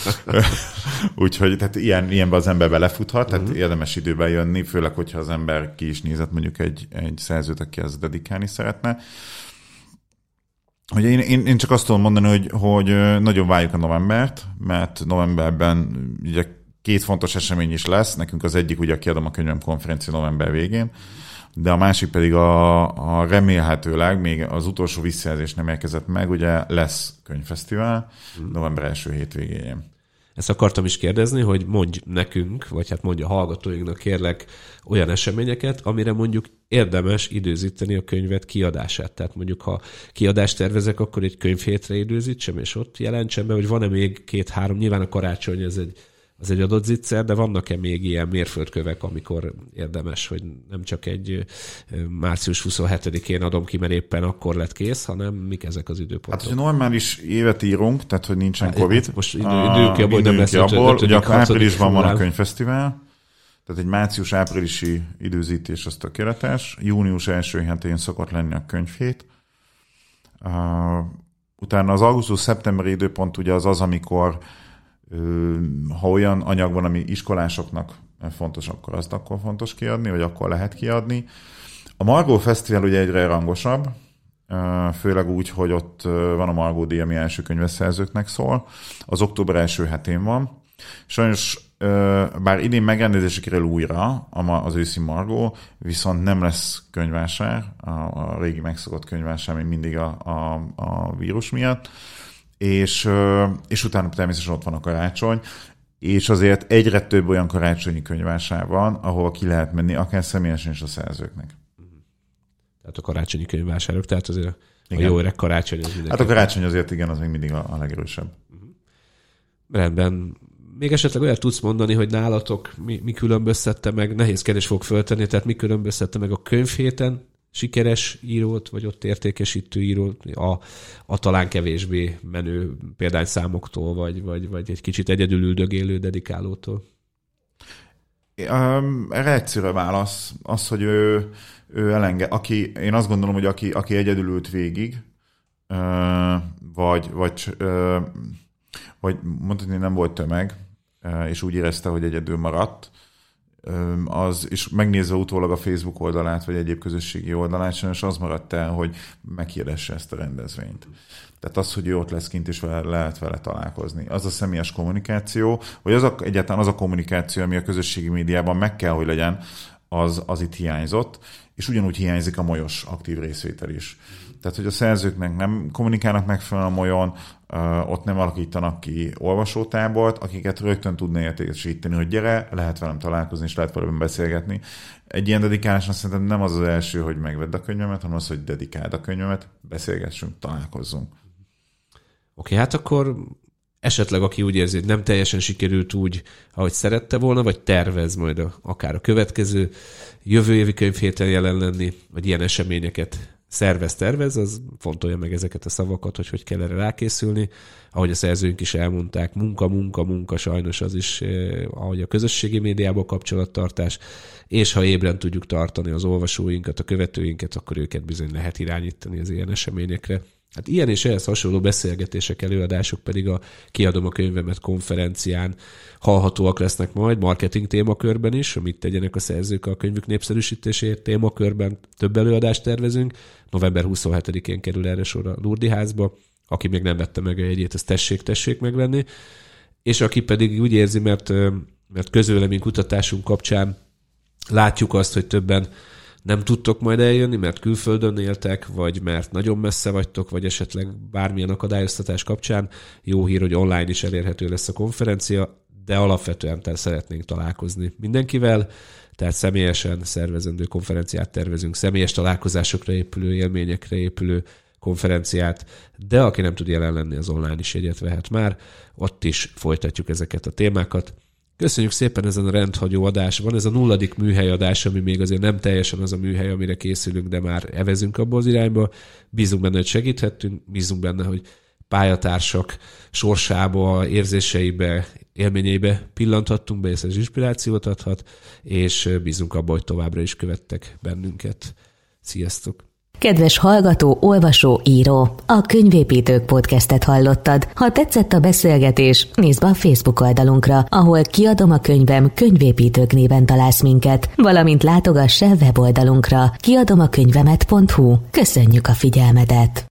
Úgyhogy tehát ilyen, ilyenben az ember belefuthat, tehát uh-huh. érdemes időben jönni, főleg, hogyha az ember ki is nézett mondjuk egy, egy szerzőt, aki ezt dedikálni szeretne. Hogy én, én, én csak azt tudom mondani, hogy, hogy nagyon várjuk a novembert, mert novemberben ugye két fontos esemény is lesz. Nekünk az egyik, ugye kiadom a könyvem konferencia november végén, de a másik pedig a, a remélhetőleg, még az utolsó visszajelzés nem érkezett meg, ugye lesz könyvfesztivál hmm. november első hétvégén. Ezt akartam is kérdezni, hogy mondj nekünk, vagy hát mondja a hallgatóinknak kérlek olyan eseményeket, amire mondjuk érdemes időzíteni a könyvet kiadását. Tehát mondjuk, ha kiadást tervezek, akkor egy könyvhétre időzítsem, és ott jelentsem be, hogy van-e még két-három, nyilván a karácsony ez egy az egy adott zicser, de vannak-e még ilyen mérföldkövek, amikor érdemes, hogy nem csak egy március 27-én adom ki, mert éppen akkor lett kész, hanem mik ezek az időpontok? Hát, hogy normál is évet írunk, tehát, hogy nincsen hát, Covid. Most idő, idők abból, nem lesz abból. Ugye áprilisban van a könyvfesztivál, tehát egy március-áprilisi időzítés az tökéletes. Június első hetén szokott lenni a könyvhét. Uh, utána az augusztus-szeptemberi időpont ugye az az, amikor ha olyan anyag van, ami iskolásoknak fontos, akkor azt akkor fontos kiadni, vagy akkor lehet kiadni. A Margó Fesztivál ugye egyre rangosabb, főleg úgy, hogy ott van a Margó díj, ami első könyveszerzőknek szól. Az október első hetén van. Sajnos bár idén megrendezésre kerül újra az őszi Margó, viszont nem lesz könyvásár, a, régi megszokott könyvásár, mint mindig a, a, a vírus miatt és, és utána természetesen ott van a karácsony, és azért egyre több olyan karácsonyi könyvásár van, ahol ki lehet menni, akár személyesen is a szerzőknek. Tehát a karácsonyi könyvvásárok, tehát azért igen. a jó öreg karácsony az Hát a karácsony azért igen, az még mindig a, a legerősebb. Rendben. Még esetleg olyat tudsz mondani, hogy nálatok mi, mi különböztette meg, nehéz kérdés fog föltenni, tehát mi különböztette meg a könyvhéten sikeres írót, vagy ott értékesítő írót, a, a talán kevésbé menő példányszámoktól, vagy, vagy, vagy egy kicsit egyedül üldögélő dedikálótól? Um, erre egyszerű válasz. Az, hogy ő, ő elenge, aki, én azt gondolom, hogy aki, aki egyedül ült végig, uh, vagy, vagy, uh, vagy mondhatni nem volt tömeg, és úgy érezte, hogy egyedül maradt, az, és megnézve utólag a Facebook oldalát, vagy egyéb közösségi oldalát, és az maradt el, hogy meghirdesse ezt a rendezvényt. Tehát az, hogy ő ott lesz kint, és vele, lehet vele találkozni. Az a személyes kommunikáció, vagy az a, egyáltalán az a kommunikáció, ami a közösségi médiában meg kell, hogy legyen, az, az itt hiányzott, és ugyanúgy hiányzik a molyos aktív részvétel is. Tehát, hogy a szerzőknek nem kommunikálnak megfelelően olyan, ott nem alakítanak ki olvasótábort, akiket rögtön tudna értékesíteni, hogy gyere, lehet velem találkozni, és lehet velem beszélgetni. Egy ilyen dedikálásnak szerintem nem az az első, hogy megvedd a könyvemet, hanem az, hogy dedikáld a könyvemet, beszélgessünk, találkozzunk. Oké, okay, hát akkor esetleg aki úgy érzi, hogy nem teljesen sikerült úgy, ahogy szerette volna, vagy tervez majd a, akár a következő jövő évi könyvhéten jelen lenni, vagy ilyen eseményeket szervez, tervez, az fontolja meg ezeket a szavakat, hogy hogy kell erre rákészülni. Ahogy a szerzőink is elmondták, munka, munka, munka, sajnos az is, eh, ahogy a közösségi médiában kapcsolattartás, és ha ébren tudjuk tartani az olvasóinkat, a követőinket, akkor őket bizony lehet irányítani az ilyen eseményekre. Hát ilyen és ehhez hasonló beszélgetések, előadások pedig a Kiadom a könyvemet konferencián hallhatóak lesznek majd, marketing témakörben is, amit tegyenek a szerzők a könyvük népszerűsítésért témakörben. Több előadást tervezünk. November 27-én kerül erre sor a Lurdi házba. Aki még nem vette meg a jegyét, ezt tessék, tessék megvenni. És aki pedig úgy érzi, mert, mert közvélemény kutatásunk kapcsán látjuk azt, hogy többen nem tudtok majd eljönni, mert külföldön éltek, vagy mert nagyon messze vagytok, vagy esetleg bármilyen akadályoztatás kapcsán. Jó hír, hogy online is elérhető lesz a konferencia, de alapvetően tehát szeretnénk találkozni mindenkivel, tehát személyesen szervezendő konferenciát tervezünk, személyes találkozásokra épülő, élményekre épülő konferenciát, de aki nem tud jelen lenni, az online is egyet vehet már, ott is folytatjuk ezeket a témákat. Köszönjük szépen ezen a rendhagyó adás. Van ez a nulladik műhelyadás, ami még azért nem teljesen az a műhely, amire készülünk, de már evezünk abba az irányba. Bízunk benne, hogy segíthettünk, bízunk benne, hogy pályatársak sorsába, érzéseibe, élményeibe pillanthattunk be, és ez inspirációt adhat, és bízunk abba, hogy továbbra is követtek bennünket. Sziasztok! Kedves hallgató, olvasó, író, a Könyvépítők podcastet hallottad. Ha tetszett a beszélgetés, nézd be a Facebook oldalunkra, ahol kiadom a könyvem Könyvépítők néven találsz minket, valamint látogass el weboldalunkra kiadomakönyvemet.hu. Köszönjük a figyelmedet!